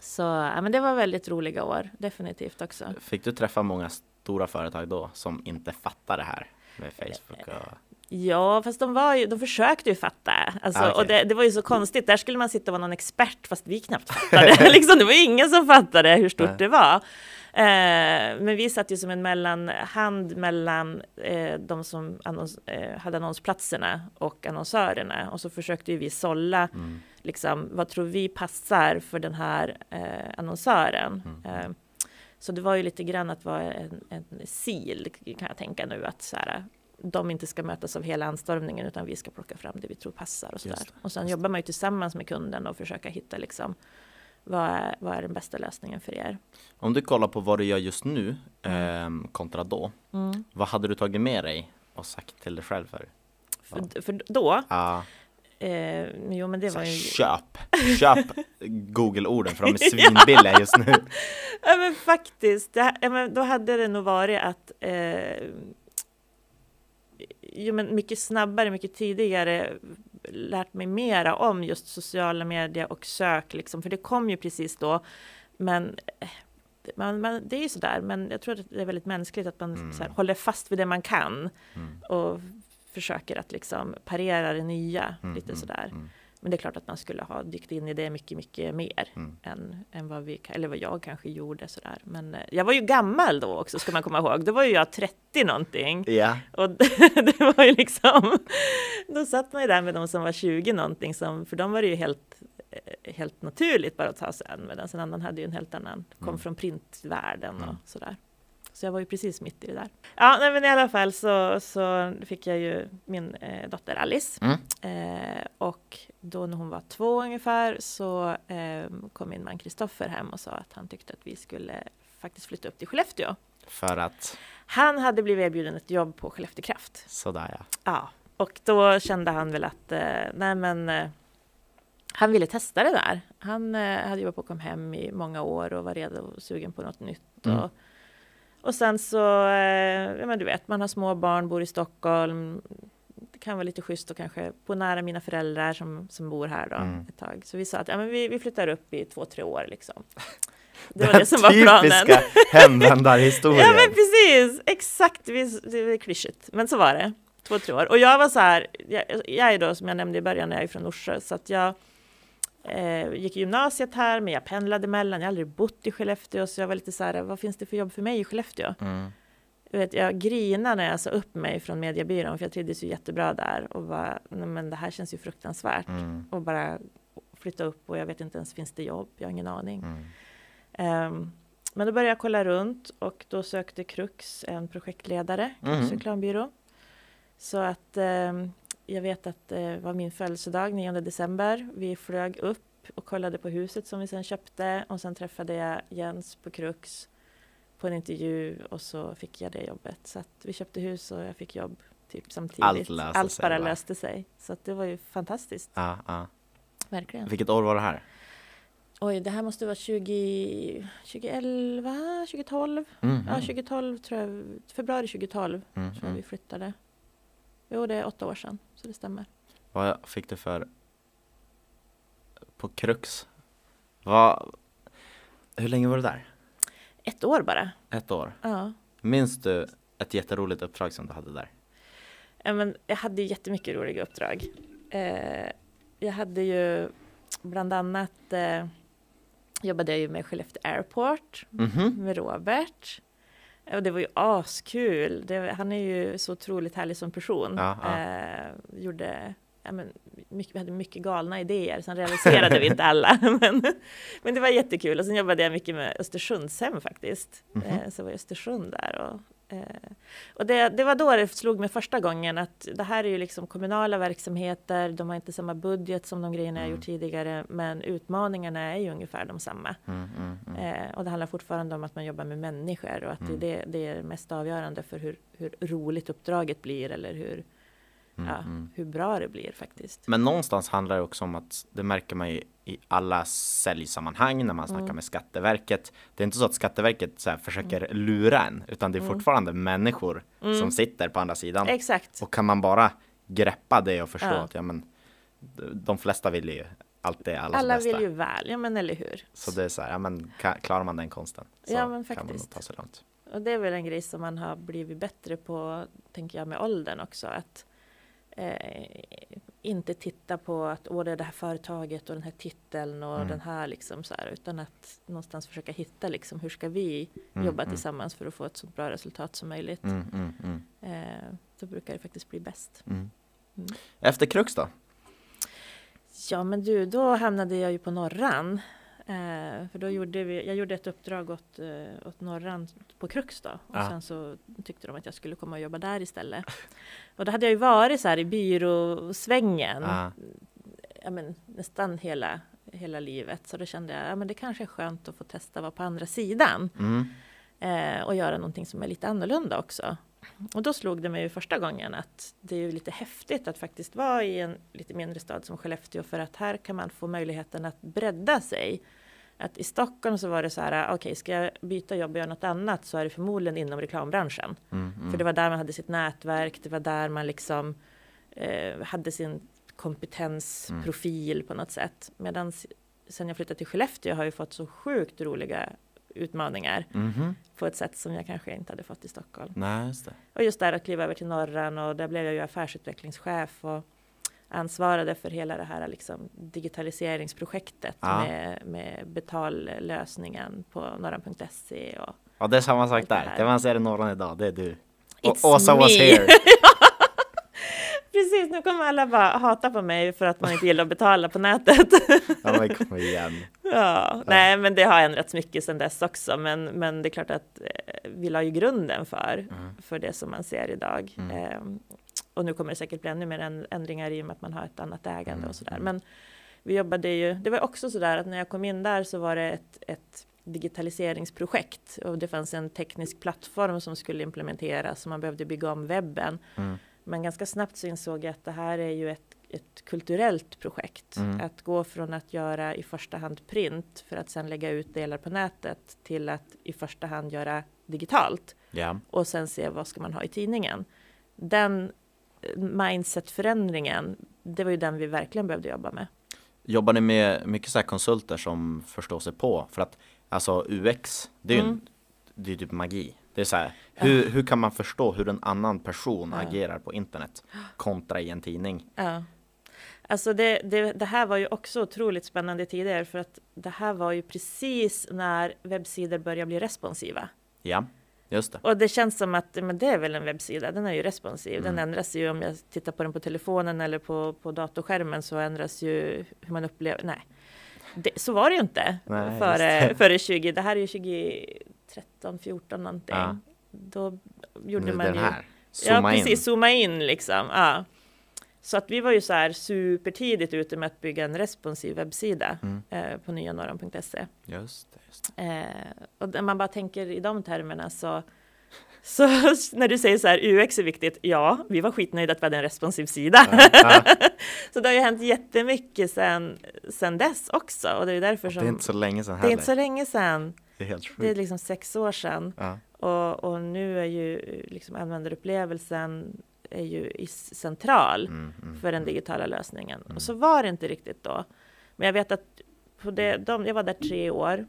Speaker 2: Så ja, men det var väldigt roliga år, definitivt också.
Speaker 1: Fick du träffa många stora företag då som inte fattar det här med Facebook? Och...
Speaker 2: Ja, fast de, var ju, de försökte ju fatta. Alltså,
Speaker 1: Ah, okej.
Speaker 2: Och det, det var ju så konstigt. Där skulle man sitta och vara någon expert, fast vi knappt *laughs* fattade. *laughs* liksom, det var ingen som fattade hur stort
Speaker 1: Nej.
Speaker 2: det var. Eh, men vi satt ju som en mellanhand mellan eh, de som annons, eh, hade annonsplatserna och annonsörerna. Och så försökte ju vi sålla,
Speaker 1: Mm.
Speaker 2: liksom, vad tror vi passar för den här eh, annonsören?
Speaker 1: Mm.
Speaker 2: Eh, så det var ju lite grann att vara en, en sil, kan jag tänka nu. Att så här, de inte ska mötas av hela anstormningen utan vi ska plocka fram det vi tror passar och sådär. Och sen jobbar man ju tillsammans med kunden och försöka hitta liksom vad är, vad är den bästa lösningen för er?
Speaker 1: Om du kollar på vad du gör just nu
Speaker 2: Mm.
Speaker 1: eh, kontra då,
Speaker 2: Mm.
Speaker 1: vad hade du tagit med dig och sagt till dig själv för?
Speaker 2: För, för då,
Speaker 1: Ja,
Speaker 2: eh, jo men det
Speaker 1: så
Speaker 2: var ju...
Speaker 1: köp, köp *laughs* Google-orden för de är svinbilliga just nu.
Speaker 2: Ja men faktiskt, det, ja, men då hade det nog varit att eh, jo, men mycket snabbare, mycket tidigare lärt mig mera om just sociala medier och sök, liksom, för det kom ju precis då. Men eh, man, man, det är ju sådär, men jag tror att det är väldigt mänskligt att man
Speaker 1: Mm.
Speaker 2: här, håller fast vid det man kan
Speaker 1: Mm,
Speaker 2: och försöker att liksom parera det nya
Speaker 1: mm,
Speaker 2: lite
Speaker 1: mm,
Speaker 2: sådär.
Speaker 1: mm,
Speaker 2: Men det är klart att man skulle ha dykt in i det mycket, mycket mer
Speaker 1: mm.
Speaker 2: än, än vad vi, eller vad jag kanske gjorde sådär. Men eh, jag var ju gammal då också, ska man komma ihåg. Då var ju jag 30 någonting.
Speaker 1: Ja,
Speaker 2: Och *laughs* det var ju liksom, då satt man ju där med de som var 20 någonting, som, för de var det ju helt, eh, helt naturligt bara att ta sig an. Medan en annan hade ju en helt annan, kom
Speaker 1: Mm.
Speaker 2: från printvärlden och
Speaker 1: Mm.
Speaker 2: sådär. Så jag var ju precis mitt i det där. Ja, nej, men i alla fall så, så fick jag ju min eh, dotter Alice.
Speaker 1: Mm.
Speaker 2: Eh, och då när hon var två ungefär så eh, kom min man Kristoffer hem och sa att han tyckte att vi skulle faktiskt flytta upp till Skellefteå.
Speaker 1: för att
Speaker 2: Han hade blivit erbjuden ett jobb på Skellefteå Kraft.
Speaker 1: sådär ja.
Speaker 2: Ja, och då kände han väl att eh, nej men eh, han ville testa det där. Han eh, hade jobbat på Kom hem i många år och var redo och sugen på något nytt.
Speaker 1: Mm.
Speaker 2: Och, och sen så, eh, ja men du vet, man har små barn, bor i Stockholm. Det kan vara lite schysst och kanske bo nära mina föräldrar som, som bor här då
Speaker 1: Mm.
Speaker 2: ett tag. Så vi sa att ja, men vi, vi flyttar upp i två, tre år liksom. *laughs* Det var det som var planen.
Speaker 1: typiska *laughs* hemvändarhistorien.
Speaker 2: Ja men precis, exakt, det är klyschigt. Men så var det, två, tre år. Och jag var så här, jag, jag är då som jag nämnde i början, jag är från Norsjö, så att jag eh, gick i gymnasiet här, men jag pendlade mellan, jag har aldrig bott i Skellefteå, så jag var lite så här, vad finns det för jobb för mig i Skellefteå?
Speaker 1: Mm.
Speaker 2: Jag, vet, jag grinade när jag sa upp mig från mediebyrån, för jag trivdes ju jättebra där och bara, nej men det här känns ju fruktansvärt.
Speaker 1: Mm.
Speaker 2: Och bara flytta upp och jag vet inte ens, finns det jobb? Jag har ingen aning.
Speaker 1: Mm.
Speaker 2: Ehm, men då började jag kolla runt och då sökte Krux en projektledare, Krux
Speaker 1: Mhm.
Speaker 2: reklambyrå. Så att ehm, jag vet att det var min födelsedag 9 december. Vi flög upp och kollade på huset som vi sen köpte och sen träffade jag Jens på Krux på en intervju och så fick jag det jobbet. Så att vi köpte hus och jag fick jobb typ samtidigt.
Speaker 1: Allt löste
Speaker 2: Allt
Speaker 1: sig,
Speaker 2: bara
Speaker 1: va?
Speaker 2: löste sig. Så att det var ju fantastiskt,
Speaker 1: Ja, ja.
Speaker 2: verkligen.
Speaker 1: Vilket år var det här?
Speaker 2: Oj, det här måste vara 20, 2011, 2012.
Speaker 1: Mm.
Speaker 2: Ja, 2012 tror jag, februari 2012
Speaker 1: Mm.
Speaker 2: tror jag
Speaker 1: Mm.
Speaker 2: vi flyttade. Jo, det är åtta år sedan, så det stämmer.
Speaker 1: Vad fick du för på Krux? Vad... Hur länge var du där?
Speaker 2: Ett år bara.
Speaker 1: Ett år.
Speaker 2: Ja.
Speaker 1: Minns du ett jätteroligt uppdrag som du hade där?
Speaker 2: Ja, men jag hade ju jättemycket roliga uppdrag. Eh, jag hade ju bland annat eh, jobbade jag ju med Skellefteå Airport
Speaker 1: Mhm.
Speaker 2: med Robert. Och det var ju askul. Det, han är ju så otroligt härlig som person.
Speaker 1: Ja, ja.
Speaker 2: Eh, gjorde, ja, men, mycket, vi hade mycket galna idéer, sen realiserade vi inte alla. *laughs* Men, men det var jättekul. Och sen jobbade jag mycket med Östersundshem faktiskt.
Speaker 1: Mhm.
Speaker 2: Eh, så var jag Östersund där. Och, eh, och det, det var då det slog mig första gången att det här är ju liksom kommunala verksamheter, de har inte samma budget som de grejerna jag
Speaker 1: Mm.
Speaker 2: gjort tidigare, men utmaningarna är ju ungefär de samma.
Speaker 1: Mm, mm, mm.
Speaker 2: Eh, och det handlar fortfarande om att man jobbar med människor och att
Speaker 1: Mm.
Speaker 2: det, det är mest avgörande för hur, hur roligt uppdraget blir eller hur,
Speaker 1: Mm,
Speaker 2: ja,
Speaker 1: mm.
Speaker 2: hur bra det blir faktiskt.
Speaker 1: Men någonstans handlar det också om att det märker man ju i alla säljsammanhang när man snackar
Speaker 2: Mm.
Speaker 1: med Skatteverket. Det är inte så att Skatteverket så försöker lura en, utan det är
Speaker 2: Mm.
Speaker 1: fortfarande människor
Speaker 2: Mm.
Speaker 1: som sitter på andra sidan.
Speaker 2: Exakt.
Speaker 1: Och kan man bara greppa det och förstå
Speaker 2: Ja.
Speaker 1: att ja, men, de flesta vill ju alltid allas
Speaker 2: Alla
Speaker 1: bästa.
Speaker 2: vill ju väl, ja men eller hur.
Speaker 1: Så det är så här, ja men klarar man den konsten så
Speaker 2: Ja, men
Speaker 1: kan man
Speaker 2: faktiskt.
Speaker 1: ta sig långt.
Speaker 2: Och det är väl en grej som man har blivit bättre på, tänker jag, med åldern också. Att eh, inte titta på att åh, det är det här företaget och den här titeln och
Speaker 1: Mm.
Speaker 2: den här liksom så här, utan att någonstans försöka hitta liksom hur ska vi
Speaker 1: Mm,
Speaker 2: jobba
Speaker 1: mm.
Speaker 2: tillsammans för att få ett så bra resultat som möjligt.
Speaker 1: Mm, mm, mm,
Speaker 2: Eh, då brukar det faktiskt bli bäst.
Speaker 1: mm. Efter Krux då?
Speaker 2: Ja, men du, då hamnade jag ju på Norran. Eh, för då gjorde vi, jag gjorde ett uppdrag åt, eh, åt Norran på Krux då. Och
Speaker 1: Ja.
Speaker 2: sen så tyckte de att jag skulle komma och jobba där istället. Och då hade jag ju varit så här i byråsvängen.
Speaker 1: Ja.
Speaker 2: Ja, men, nästan hela, hela livet. Så då kände jag, ja men det kanske är skönt att få testa vara på andra sidan.
Speaker 1: Mm.
Speaker 2: Eh, och göra någonting som är lite annorlunda också. Och då slog det mig ju första gången att det är ju lite häftigt att faktiskt vara i en lite mindre stad som Skellefteå för att här kan man få möjligheten att bredda sig. Att i Stockholm så var det så här, okej, ska jag byta jobb och göra något annat så är det förmodligen inom reklambranschen.
Speaker 1: Mm. Mm.
Speaker 2: För det var där man hade sitt nätverk, det var där man liksom eh, hade sin kompetensprofil på något sätt. Medan sen jag flyttade till Skellefteå har jag fått så sjukt roliga utmaningar
Speaker 1: Mhm.
Speaker 2: på ett sätt som jag kanske inte hade fått i Stockholm.
Speaker 1: Nej, just.
Speaker 2: Och just där att kliva över till Norran och där blev jag ju affärsutvecklingschef och ansvarade för hela det här liksom digitaliseringsprojektet
Speaker 1: Ja.
Speaker 2: med, med betallösningen på norran.se och
Speaker 1: Ja, det är samma sak
Speaker 2: det
Speaker 1: där. Det man ser i Norran idag, det är du.
Speaker 2: It's
Speaker 1: Och Åsa was here. *laughs*
Speaker 2: Precis, nu kommer alla bara hata på mig för att man inte gillar att betala på nätet. *laughs*
Speaker 1: Ja, men kom igen. *laughs*
Speaker 2: Ja, nej, men det har ändrats mycket sedan dess också. Men, men det är klart att eh, vi la ju grunden för,
Speaker 1: Mm.
Speaker 2: för det som man ser idag.
Speaker 1: Mm.
Speaker 2: Och nu kommer det säkert bli ännu mer änd- ändringar i och med att man har ett annat ägande
Speaker 1: Mm,
Speaker 2: och sådär.
Speaker 1: mm.
Speaker 2: Men vi jobbade ju, det var också sådär att när jag kom in där så var det ett, ett digitaliseringsprojekt och det fanns en teknisk plattform som skulle implementeras och man behövde bygga om webben.
Speaker 1: Mm.
Speaker 2: Men ganska snabbt så insåg jag att det här är ju ett, ett kulturellt projekt.
Speaker 1: Mm.
Speaker 2: Att gå från att göra i första hand print för att sen lägga ut delar på nätet till att i första hand göra digitalt
Speaker 1: Ja.
Speaker 2: och sen se vad ska man ha i tidningen. Den mindsetförändringen, det var ju den vi verkligen behövde jobba med.
Speaker 1: Jobbar ni med mycket så konsulter som förstår sig på? För att alltså UX, det är ju
Speaker 2: Mm.
Speaker 1: en, det är typ magi. Det är så här, hur, hur kan man förstå hur en annan person
Speaker 2: Ja.
Speaker 1: agerar på internet kontra i en tidning?
Speaker 2: Ja. Alltså det, det, det här var ju också otroligt spännande tider för att det här var ju precis när webbsidor började bli responsiva.
Speaker 1: Ja, just det.
Speaker 2: Och det känns som att men det är väl en webbsida, den är ju responsiv. Den
Speaker 1: Mm.
Speaker 2: ändras ju om jag tittar på den på telefonen eller på, på datorskärmen så ändras ju hur man upplever, nej. Det, så var det ju inte
Speaker 1: Nej,
Speaker 2: före, *laughs* före 20, det här är ju 2013, 14 någonting.
Speaker 1: Ja.
Speaker 2: Då gjorde
Speaker 1: Nu
Speaker 2: man
Speaker 1: den
Speaker 2: ju
Speaker 1: här.
Speaker 2: Ja,
Speaker 1: Zooma
Speaker 2: precis.
Speaker 1: in.
Speaker 2: Zooma in liksom. Ja. Så att vi var ju så här supertidigt ute med att bygga en responsiv webbsida
Speaker 1: Mm.
Speaker 2: eh, på nyanorran.se.
Speaker 1: Just det, just det.
Speaker 2: Eh, och när man bara tänker i de termerna så, så *laughs* när du säger så här UX är viktigt, ja, vi var skitnöjda att vi hade en responsiv sida.
Speaker 1: Ja, ja. *laughs*
Speaker 2: så det har ju hänt jättemycket sen, sen dess också och det är därför
Speaker 1: Det
Speaker 2: som
Speaker 1: är inte så länge sedan
Speaker 2: det är
Speaker 1: heller.
Speaker 2: inte så länge sedan.
Speaker 1: Det är helt
Speaker 2: Det är
Speaker 1: sjukt.
Speaker 2: liksom sex år sedan.
Speaker 1: Ja.
Speaker 2: Och, och nu är ju liksom användarupplevelsen är ju central
Speaker 1: Mm, mm,
Speaker 2: för den
Speaker 1: mm.
Speaker 2: digitala lösningen.
Speaker 1: Mm.
Speaker 2: Och så var det inte riktigt då. Men jag vet att på det, de, jag var där tre år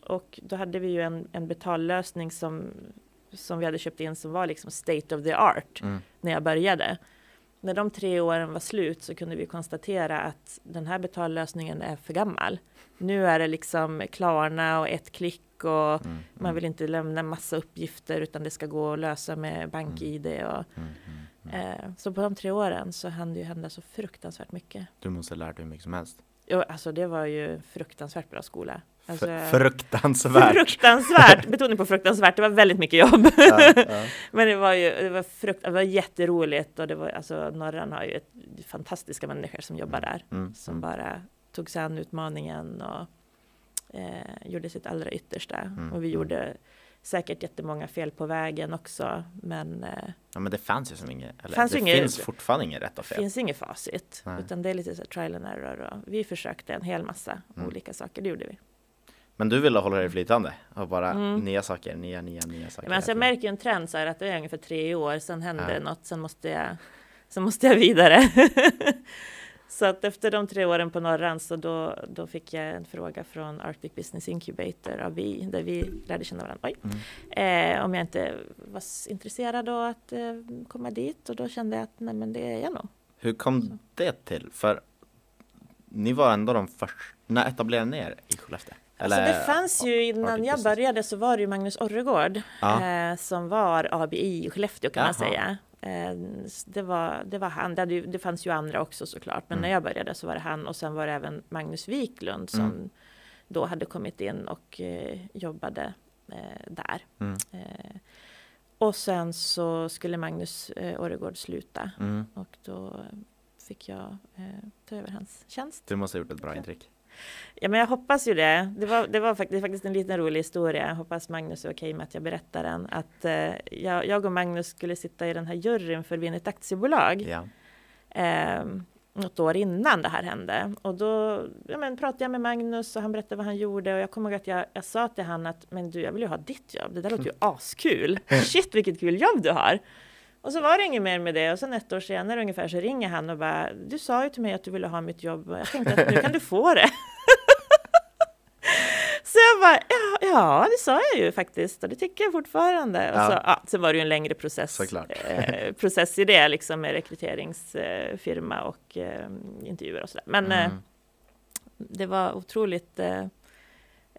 Speaker 2: och då hade vi ju en, en betallösning som, som vi hade köpt in som var liksom state of the art
Speaker 1: Mm.
Speaker 2: när jag började. När de tre åren var slut så kunde vi konstatera att den här betallösningen är för gammal. Nu är det liksom Klarna och ett klick och
Speaker 1: Mm,
Speaker 2: man
Speaker 1: mm,
Speaker 2: vill inte lämna massa uppgifter utan det ska gå att lösa med BankID. Och,
Speaker 1: mm, mm, mm.
Speaker 2: eh, så på de tre åren så hann det ju hända så fruktansvärt mycket.
Speaker 1: Du måste ha lärt dig hur mycket som helst.
Speaker 2: Jo, alltså det var ju fruktansvärt bra skola. Alltså,
Speaker 1: fruktansvärt!
Speaker 2: fruktansvärt! *laughs* Betoning på fruktansvärt, det var väldigt mycket jobb.
Speaker 1: ja, ja. *laughs*
Speaker 2: Men det var ju det var frukt, det var jätteroligt och det var alltså Norran har ju ett, fantastiska människor som jobbar där
Speaker 1: Mm,
Speaker 2: som
Speaker 1: mm.
Speaker 2: bara tog sig an utmaningen och eh, gjorde sitt allra yttersta.
Speaker 1: Mm,
Speaker 2: Och vi
Speaker 1: mm.
Speaker 2: gjorde säkert jättemånga fel på vägen också, men eh,
Speaker 1: ja men det fanns ju som inget, eller
Speaker 2: Fanns
Speaker 1: det
Speaker 2: inget-
Speaker 1: finns fortfarande inget rätt och
Speaker 2: det
Speaker 1: fel.
Speaker 2: finns inget facit,
Speaker 1: Nej.
Speaker 2: utan det är lite så här trial and error. Och vi försökte en hel massa
Speaker 1: Mm.
Speaker 2: olika saker, det gjorde vi.
Speaker 1: Men du ville hålla dig flytande och bara
Speaker 2: Mm.
Speaker 1: nya saker, nya, nya, nya saker.
Speaker 2: Men alltså jag märker ju en trend så här att det är ungefär tre år, sen händer
Speaker 1: Ja.
Speaker 2: det något, sen måste jag, sen måste jag vidare. *laughs* så att efter de tre åren på Norran så då, då fick jag en fråga från Arctic Business Incubator av vi, där vi lärde känna varandra.
Speaker 1: Mm.
Speaker 2: Eh, om jag inte var intresserad då att eh, komma dit och då kände jag att nej men det är jag nog.
Speaker 1: Hur kom det till? För ni var ändå de första, när etablerade ni er i Skellefteå?
Speaker 2: Alltså det fanns ju innan jag började så var det ju Magnus Orregård
Speaker 1: Ja.
Speaker 2: eh, som var ABI i Skellefteå kan man
Speaker 1: Jaha.
Speaker 2: säga. Eh, det, var, det var han, det, hade det fanns ju andra också såklart, men
Speaker 1: Mm.
Speaker 2: när jag började så var det han och sen var det även Magnus Wiklund som
Speaker 1: Mm.
Speaker 2: då hade kommit in och eh, jobbade eh, där.
Speaker 1: Mm.
Speaker 2: Och sen så skulle Magnus eh, Oregård sluta
Speaker 1: Mm.
Speaker 2: och då fick jag eh, ta över hans tjänst.
Speaker 1: Du måste ha gjort ett bra intryck.
Speaker 2: Ja, men jag hoppas ju det. Det var, det var faktiskt, faktiskt en liten rolig historia. Jag hoppas Magnus är okej med att jag berättar den. Att eh, jag, jag och Magnus skulle sitta i den här juryn för Vinn ett aktiebolag
Speaker 1: Ja.
Speaker 2: eh, något år innan det här hände. Och då ja, men, pratade jag med Magnus och han berättade vad han gjorde. Och jag kommer ihåg att jag, jag sa till honom att men du, jag vill ju ha ditt jobb. Det där låter ju *laughs* askul. *laughs* Shit, vilket kul jobb du har. Och så var det inget mer med det. Och sen ett år senare ungefär så ringer han och bara, du sa ju till mig att du ville ha mitt jobb. Och jag tänkte att nu kan du få det. *laughs* Så jag bara, ja, ja, det sa jag ju faktiskt och det tycker jag fortfarande. Och
Speaker 1: Ja.
Speaker 2: så, ja, sen var det ju en längre process, eh, process i det, liksom med rekryteringsfirma och eh, intervjuer och sådär. Men eh,
Speaker 1: Mm.
Speaker 2: det var otroligt, eh,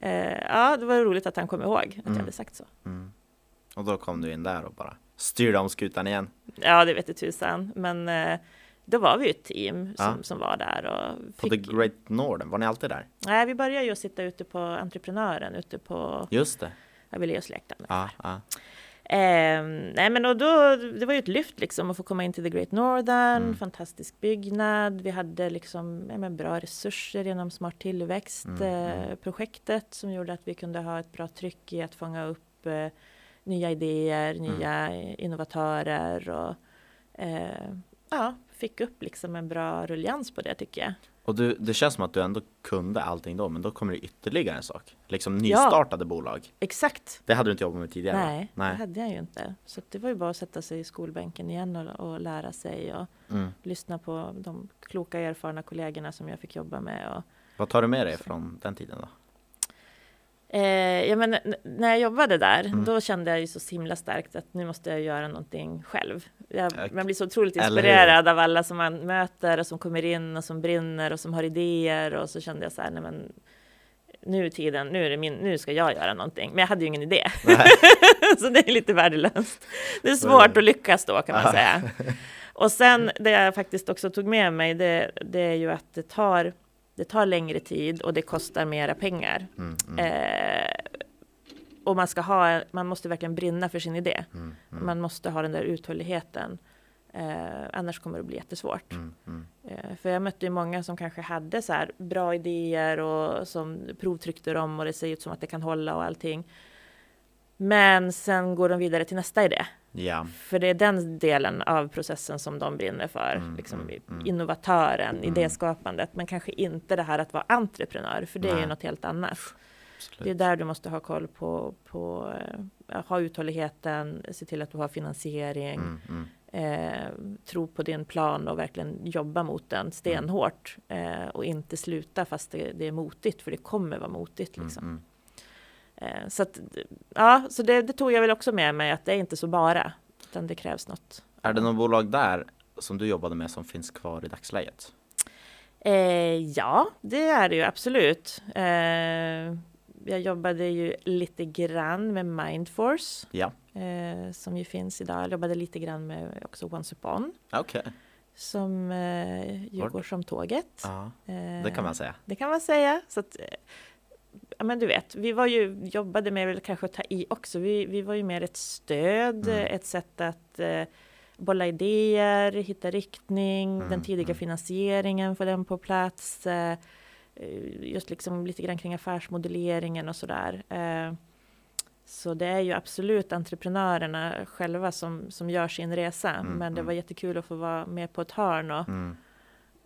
Speaker 2: eh, ja, det var roligt att han kom ihåg att jag
Speaker 1: Mm.
Speaker 2: hade sagt så.
Speaker 1: Mm. Och då kom du in där och bara styrde om skutan igen.
Speaker 2: Ja, det vet du tusan, men eh, då var vi ju ett team som,
Speaker 1: Ja.
Speaker 2: som var där och
Speaker 1: På
Speaker 2: fick,
Speaker 1: The Great Northern, var ni alltid där?
Speaker 2: Nej, vi började ju att sitta ute på entreprenören, ute på
Speaker 1: Just det.
Speaker 2: Avileusläktaren.
Speaker 1: Ja, ja.
Speaker 2: Eh, nej men och då, det var ju ett lyft liksom att få komma in till The Great Northern,
Speaker 1: Mm.
Speaker 2: fantastisk byggnad. Vi hade liksom ja, men bra resurser genom Smart tillväxt
Speaker 1: Mm, mm.
Speaker 2: eh, projektet som gjorde att vi kunde ha ett bra tryck i att fånga upp eh, nya idéer,
Speaker 1: Mm.
Speaker 2: nya innovatörer och eh, ja, fick upp liksom en bra rullians på det tycker jag.
Speaker 1: Och du, det känns som att du ändå kunde allting då, men då kommer det ytterligare en sak. Liksom nystartade bolag.
Speaker 2: Exakt.
Speaker 1: Det hade du inte jobbat med tidigare?
Speaker 2: Nej,
Speaker 1: Nej.
Speaker 2: det hade jag ju inte. Så det var ju bara att sätta sig i skolbänken igen och, och lära sig och
Speaker 1: Mm.
Speaker 2: lyssna på de kloka erfarna kollegorna som jag fick jobba med. Och,
Speaker 1: Vad tar du med dig från den tiden då?
Speaker 2: Eh, ja, men, när jag jobbade där,
Speaker 1: Mm.
Speaker 2: då kände jag ju så himla starkt att nu måste jag göra någonting själv. Jag,
Speaker 1: Ja,
Speaker 2: man blir så otroligt inspirerad av alla som man möter och som kommer in och som brinner och som har idéer och så kände jag så här, nej men nu är tiden, nu, är det min, nu ska jag göra någonting. Men jag hade ju ingen idé. *laughs* Så det är lite värdelöst. Det är svårt att lyckas då kan man säga. *laughs* Och sen det jag faktiskt också tog med mig, det, det är ju att det tar, det tar längre tid och det kostar mera pengar.
Speaker 1: Mm, mm,
Speaker 2: Eh, och man ska ha, man måste verkligen brinna för sin idé.
Speaker 1: mm, mm,
Speaker 2: Man måste ha den där uthålligheten. Eh, annars kommer det bli jättesvårt.
Speaker 1: mm, mm.
Speaker 2: Eh, För jag mötte ju många som kanske hade så här bra idéer och som provtryckte dem och det ser ut som att det kan hålla och allting. Men sen går de vidare till nästa idé.
Speaker 1: Ja,
Speaker 2: För det är den delen av processen som de brinner för.
Speaker 1: Mm,
Speaker 2: liksom
Speaker 1: mm, mm.
Speaker 2: Innovatören,
Speaker 1: Mm.
Speaker 2: idéskapandet. Men kanske inte det här att vara entreprenör. För det är ju
Speaker 1: Nej.
Speaker 2: något helt annat.
Speaker 1: absolut.
Speaker 2: Det är där du måste ha koll på, på eh, ha uthålligheten, se till att du har finansiering.
Speaker 1: Mm, mm,
Speaker 2: Eh, tro på din plan och verkligen jobba mot den stenhårt eh, och inte sluta fast det, det är motigt för det kommer vara motigt
Speaker 1: mm,
Speaker 2: liksom. Eh, så att, ja, så det, det tog jag väl också med mig att det är inte så bara utan det krävs något.
Speaker 1: Är det något bolag där som du jobbade med som finns kvar i dagsläget?
Speaker 2: Eh, ja, det är det ju absolut. Eh, jag jobbade ju lite grann med Mindforce
Speaker 1: Ja,
Speaker 2: eh, som ju finns idag. Jag jobbade lite grann med också Once Upon
Speaker 1: okej.
Speaker 2: som eh, ju går som tåget.
Speaker 1: Ja,
Speaker 2: Eh,
Speaker 1: det kan man säga.
Speaker 2: Det kan man säga. Så att, eh, men du vet, vi var ju, jobbade med, väl kanske att ta i också, vi, vi var ju mer ett stöd,
Speaker 1: Mm.
Speaker 2: ett sätt att eh, bolla idéer, hitta riktning,
Speaker 1: Mm,
Speaker 2: den tidiga
Speaker 1: mm.
Speaker 2: finansieringen, få den på plats, eh, eh, just liksom lite grann kring affärsmodelleringen och sådär. Eh, så det är ju absolut entreprenörerna själva som, som gör sin resa,
Speaker 1: Mm,
Speaker 2: men det
Speaker 1: mm.
Speaker 2: var jättekul att få vara med på ett hörn och
Speaker 1: Mm.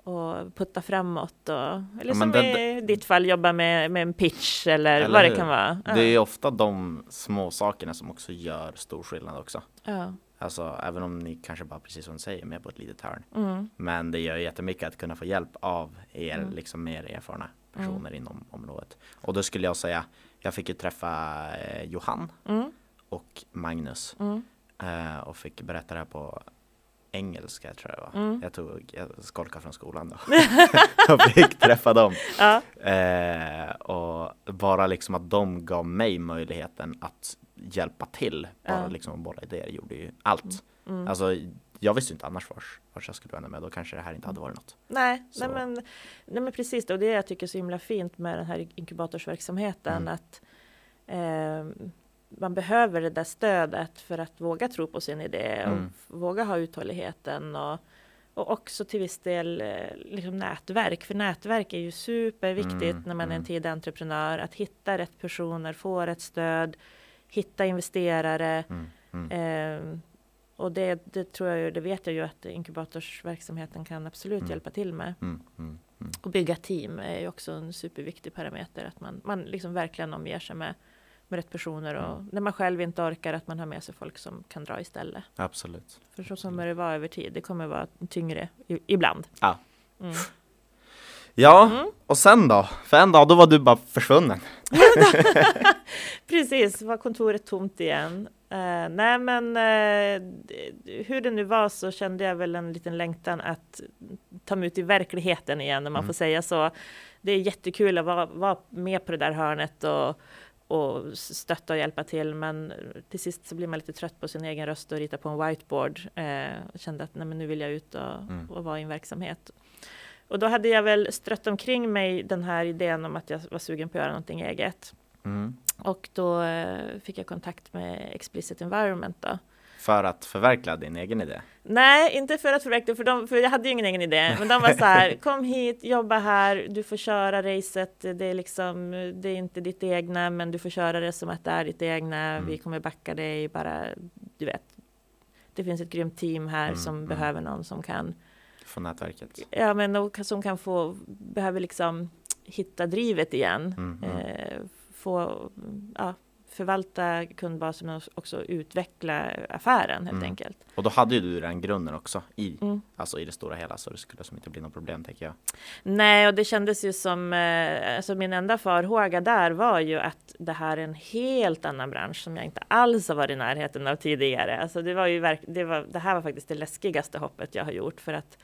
Speaker 2: Och putta framåt och eller
Speaker 1: Ja,
Speaker 2: som
Speaker 1: det-
Speaker 2: i ditt fall jobba med, med en pitch eller,
Speaker 1: Eller
Speaker 2: vad det
Speaker 1: hur?
Speaker 2: kan vara. Ja.
Speaker 1: Det är ofta de små sakerna som också gör stor skillnad också.
Speaker 2: ja.
Speaker 1: Alltså även om ni kanske bara precis som du säger med på ett litet hörn.
Speaker 2: Mm.
Speaker 1: Men det gör jättemycket att kunna få hjälp av er
Speaker 2: Mm.
Speaker 1: liksom mer erfarna personer inom området. Och då skulle jag säga, jag fick ju träffa eh, Johan
Speaker 2: Mm.
Speaker 1: och Magnus
Speaker 2: Mm.
Speaker 1: eh, och fick berätta det här på engelska tror jag det var.
Speaker 2: Mm.
Speaker 1: Jag tog, jag skolkade från skolan då *laughs* *laughs* och fick träffa dem.
Speaker 2: Ja.
Speaker 1: Eh, och bara liksom att de gav mig möjligheten att hjälpa till. Bara
Speaker 2: Ja.
Speaker 1: liksom bolla idéer gjorde ju allt.
Speaker 2: Mm.
Speaker 1: Alltså jag visste inte annars vars, vars jag skulle vända mig, då kanske det här inte hade varit något.
Speaker 2: Nej,
Speaker 1: Så.
Speaker 2: nej, men, nej men precis, och det jag tycker är så himla fint med den här inkubatorsverksamheten,
Speaker 1: Mm.
Speaker 2: att eh, man behöver det där stödet för att våga tro på sin idé och
Speaker 1: Mm.
Speaker 2: våga ha uthålligheten och, och också till viss del eh, liksom nätverk, för nätverk är ju superviktigt
Speaker 1: Mm,
Speaker 2: när man är en
Speaker 1: mm.
Speaker 2: tidig entreprenör, att hitta rätt personer, få rätt stöd, hitta investerare,
Speaker 1: Mm,
Speaker 2: Eh, och det, det tror jag ju, det vet jag ju att inkubatorsverksamheten kan absolut
Speaker 1: Mm.
Speaker 2: hjälpa till med. Och bygga team är ju också en superviktig parameter, att man, man liksom verkligen omger sig med, med rätt personer och
Speaker 1: Mm.
Speaker 2: när man själv inte orkar att man har med sig folk som kan dra istället.
Speaker 1: Absolut.
Speaker 2: För så kommer det vara över tid, det kommer vara tyngre i, ibland.
Speaker 1: Ja.
Speaker 2: Mm.
Speaker 1: Ja,
Speaker 2: Mm.
Speaker 1: och sen då? För en dag, då var du bara försvunnen. *laughs* *laughs*
Speaker 2: Precis, var kontoret tomt igen. Eh, nej men d- hur det nu var så kände jag väl en liten längtan att ta mig ut i verkligheten igen om man
Speaker 1: Mm.
Speaker 2: får säga så. Det är jättekul att vara, vara med på det där hörnet och, och stötta och hjälpa till men till sist så blir man lite trött på sin egen röst och rita på en whiteboard. Eh, och kände att nej, men nu vill jag ut och,
Speaker 1: Mm.
Speaker 2: och vara i en verksamhet. Och då hade jag väl strött omkring mig den här idén om att jag var sugen på att göra någonting eget.
Speaker 1: Mm.
Speaker 2: Och då eh, fick jag kontakt med Explicit Environment då.
Speaker 1: För att förverkliga din egen idé.
Speaker 2: Nej, inte för att förverkliga, för, de, för jag hade ju ingen egen idé. Men de var så här, *laughs* kom hit, jobba här, du får köra racet. Det är liksom, det är inte ditt egna, men du får köra det som att det är ditt egna.
Speaker 1: Mm.
Speaker 2: Vi kommer backa dig, bara, du vet. Det finns ett grymt team här
Speaker 1: Mm,
Speaker 2: som
Speaker 1: mm.
Speaker 2: behöver någon som kan,
Speaker 1: Från nätverket.
Speaker 2: ja men och som kan få, behöver liksom hitta drivet igen.
Speaker 1: Mm, mm.
Speaker 2: eh, få ja, förvalta kundbasen och också utveckla affären helt
Speaker 1: Mm.
Speaker 2: enkelt.
Speaker 1: Och då hade ju du den grunden också i,
Speaker 2: Mm.
Speaker 1: alltså i det stora hela så det skulle som inte bli något problem tänker jag.
Speaker 2: Nej, och det kändes ju som, eh, alltså min enda farhåga där var ju att det här är en helt annan bransch som jag inte alls har varit i närheten av tidigare. Alltså det var ju verk, det, var, det här var faktiskt det läskigaste hoppet jag har gjort för att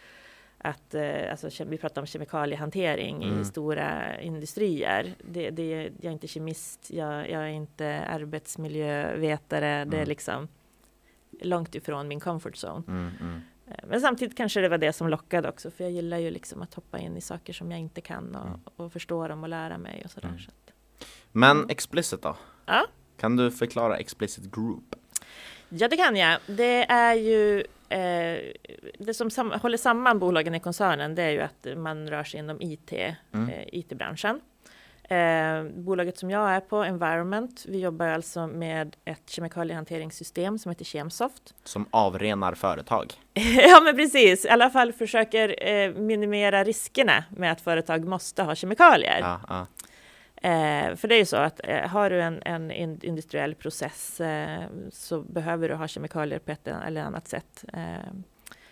Speaker 2: att eh, alltså, vi pratar om kemikaliehantering
Speaker 1: Mm.
Speaker 2: i stora industrier. Det, det, jag är inte kemist, jag, jag är inte arbetsmiljövetare. Det är
Speaker 1: Mm.
Speaker 2: liksom långt ifrån min comfort zone.
Speaker 1: Mm, mm.
Speaker 2: Eh, Men samtidigt kanske det var det som lockade också, för jag gillar ju liksom att hoppa in i saker som jag inte kan och,
Speaker 1: Mm.
Speaker 2: och förstå dem och lära mig och sådär.
Speaker 1: Mm.
Speaker 2: Så att,
Speaker 1: Men explicit då?
Speaker 2: Ja.
Speaker 1: Kan du förklara explicit group?
Speaker 2: ja, det kan jag. Det är ju eh, det som sam- håller samman bolagen i koncernen, det är ju att man rör sig inom IT,
Speaker 1: Mm.
Speaker 2: eh, IT-branschen. Eh, bolaget som jag är på, Environment, vi jobbar alltså med ett kemikaliehanteringssystem som heter Kemsoft.
Speaker 1: Som avrenar företag? *laughs*
Speaker 2: ja, men precis. I alla fall försöker eh, minimera riskerna med att företag måste ha kemikalier.
Speaker 1: Ja, ja.
Speaker 2: Eh, för det är ju så att eh, har du en, en in- industriell process eh, så behöver du ha kemikalier på ett eller annat sätt eh,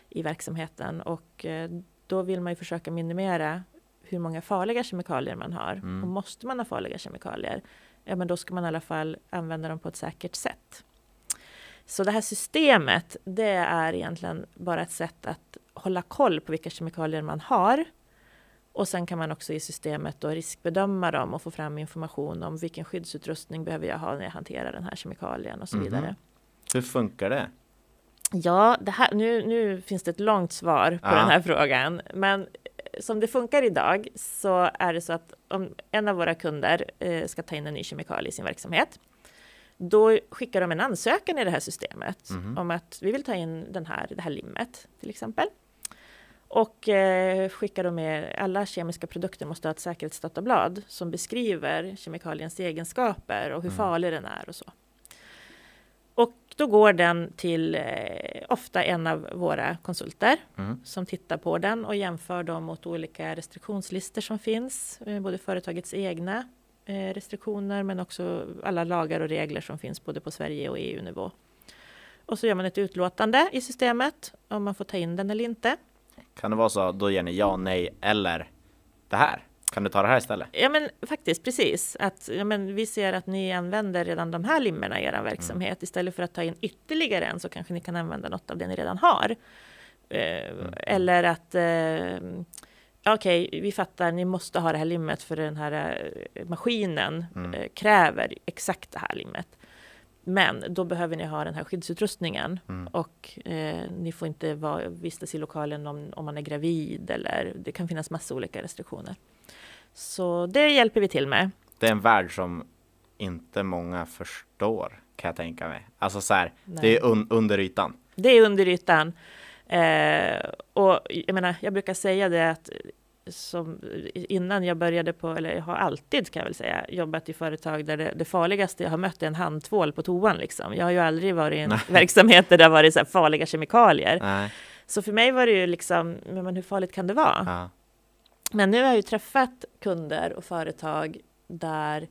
Speaker 2: i verksamheten och eh, då vill man ju försöka minimera hur många farliga kemikalier man har.
Speaker 1: Mm.
Speaker 2: Och måste man ha farliga kemikalier, ja men då ska man i alla fall använda dem på ett säkert sätt. Så det här systemet, det är egentligen bara ett sätt att hålla koll på vilka kemikalier man har och sen kan man också i systemet då riskbedöma dem och få fram information om vilken skyddsutrustning behöver jag ha när jag hanterar den här kemikalien och så
Speaker 1: Mhm.
Speaker 2: vidare.
Speaker 1: Hur funkar det?
Speaker 2: Ja, det här, nu, nu finns det ett långt svar på
Speaker 1: Ja.
Speaker 2: den här frågan. Men eh, som det funkar idag så är det så att om en av våra kunder eh, ska ta in en ny kemikalie i sin verksamhet, då skickar de en ansökan i det här systemet
Speaker 1: Mhm.
Speaker 2: om att vi vill ta in den här, det här limmet till exempel. Och eh, skickar de med, alla kemiska produkter måste ha ett säkerhetsdatablad som beskriver kemikaliens egenskaper och hur
Speaker 1: Mm.
Speaker 2: farlig den är och så. Och då går den till eh, ofta en av våra konsulter
Speaker 1: Mm.
Speaker 2: som tittar på den och jämför dem mot olika restriktionslistor som finns, eh, både företagets egna eh, restriktioner men också alla lagar och regler som finns både på Sverige och EU-nivå. Och så gör man ett utlåtande i systemet om man får ta in den eller inte.
Speaker 1: Kan det vara så, då ger ni ja, nej eller det här? Kan du ta det här istället?
Speaker 2: Ja men faktiskt precis, att ja, men vi ser att ni använder redan de här limmerna i er verksamhet. Istället för att ta in ytterligare en så kanske ni kan använda något av det ni redan har. Eh, Eller att eh, okej, vi fattar, ni måste ha det här limmet för den här eh, maskinen
Speaker 1: Mm.
Speaker 2: eh, kräver exakt det här limmet. Men då behöver ni ha den här skyddsutrustningen
Speaker 1: Mm.
Speaker 2: och eh, ni får inte vara, vistas i lokalen om, om man är gravid eller det kan finnas massa olika restriktioner. Så det hjälper vi till med.
Speaker 1: Det är en värld som inte många förstår kan jag tänka mig. Alltså så här,
Speaker 2: Nej.
Speaker 1: det är un under ytan.
Speaker 2: Det är under ytan. Eh, och jag menar, jag brukar säga det att som innan jag började på, eller jag har alltid kan jag väl säga, jobbat i företag där det, det farligaste jag har mött är en handtvål på toan liksom. Jag har ju aldrig varit i en
Speaker 1: Nej. *laughs*
Speaker 2: verksamhet där det har varit så farliga kemikalier.
Speaker 1: Nej.
Speaker 2: Så för mig var det ju liksom, men hur farligt kan det vara?
Speaker 1: Ja.
Speaker 2: Men nu har jag ju träffat kunder och företag där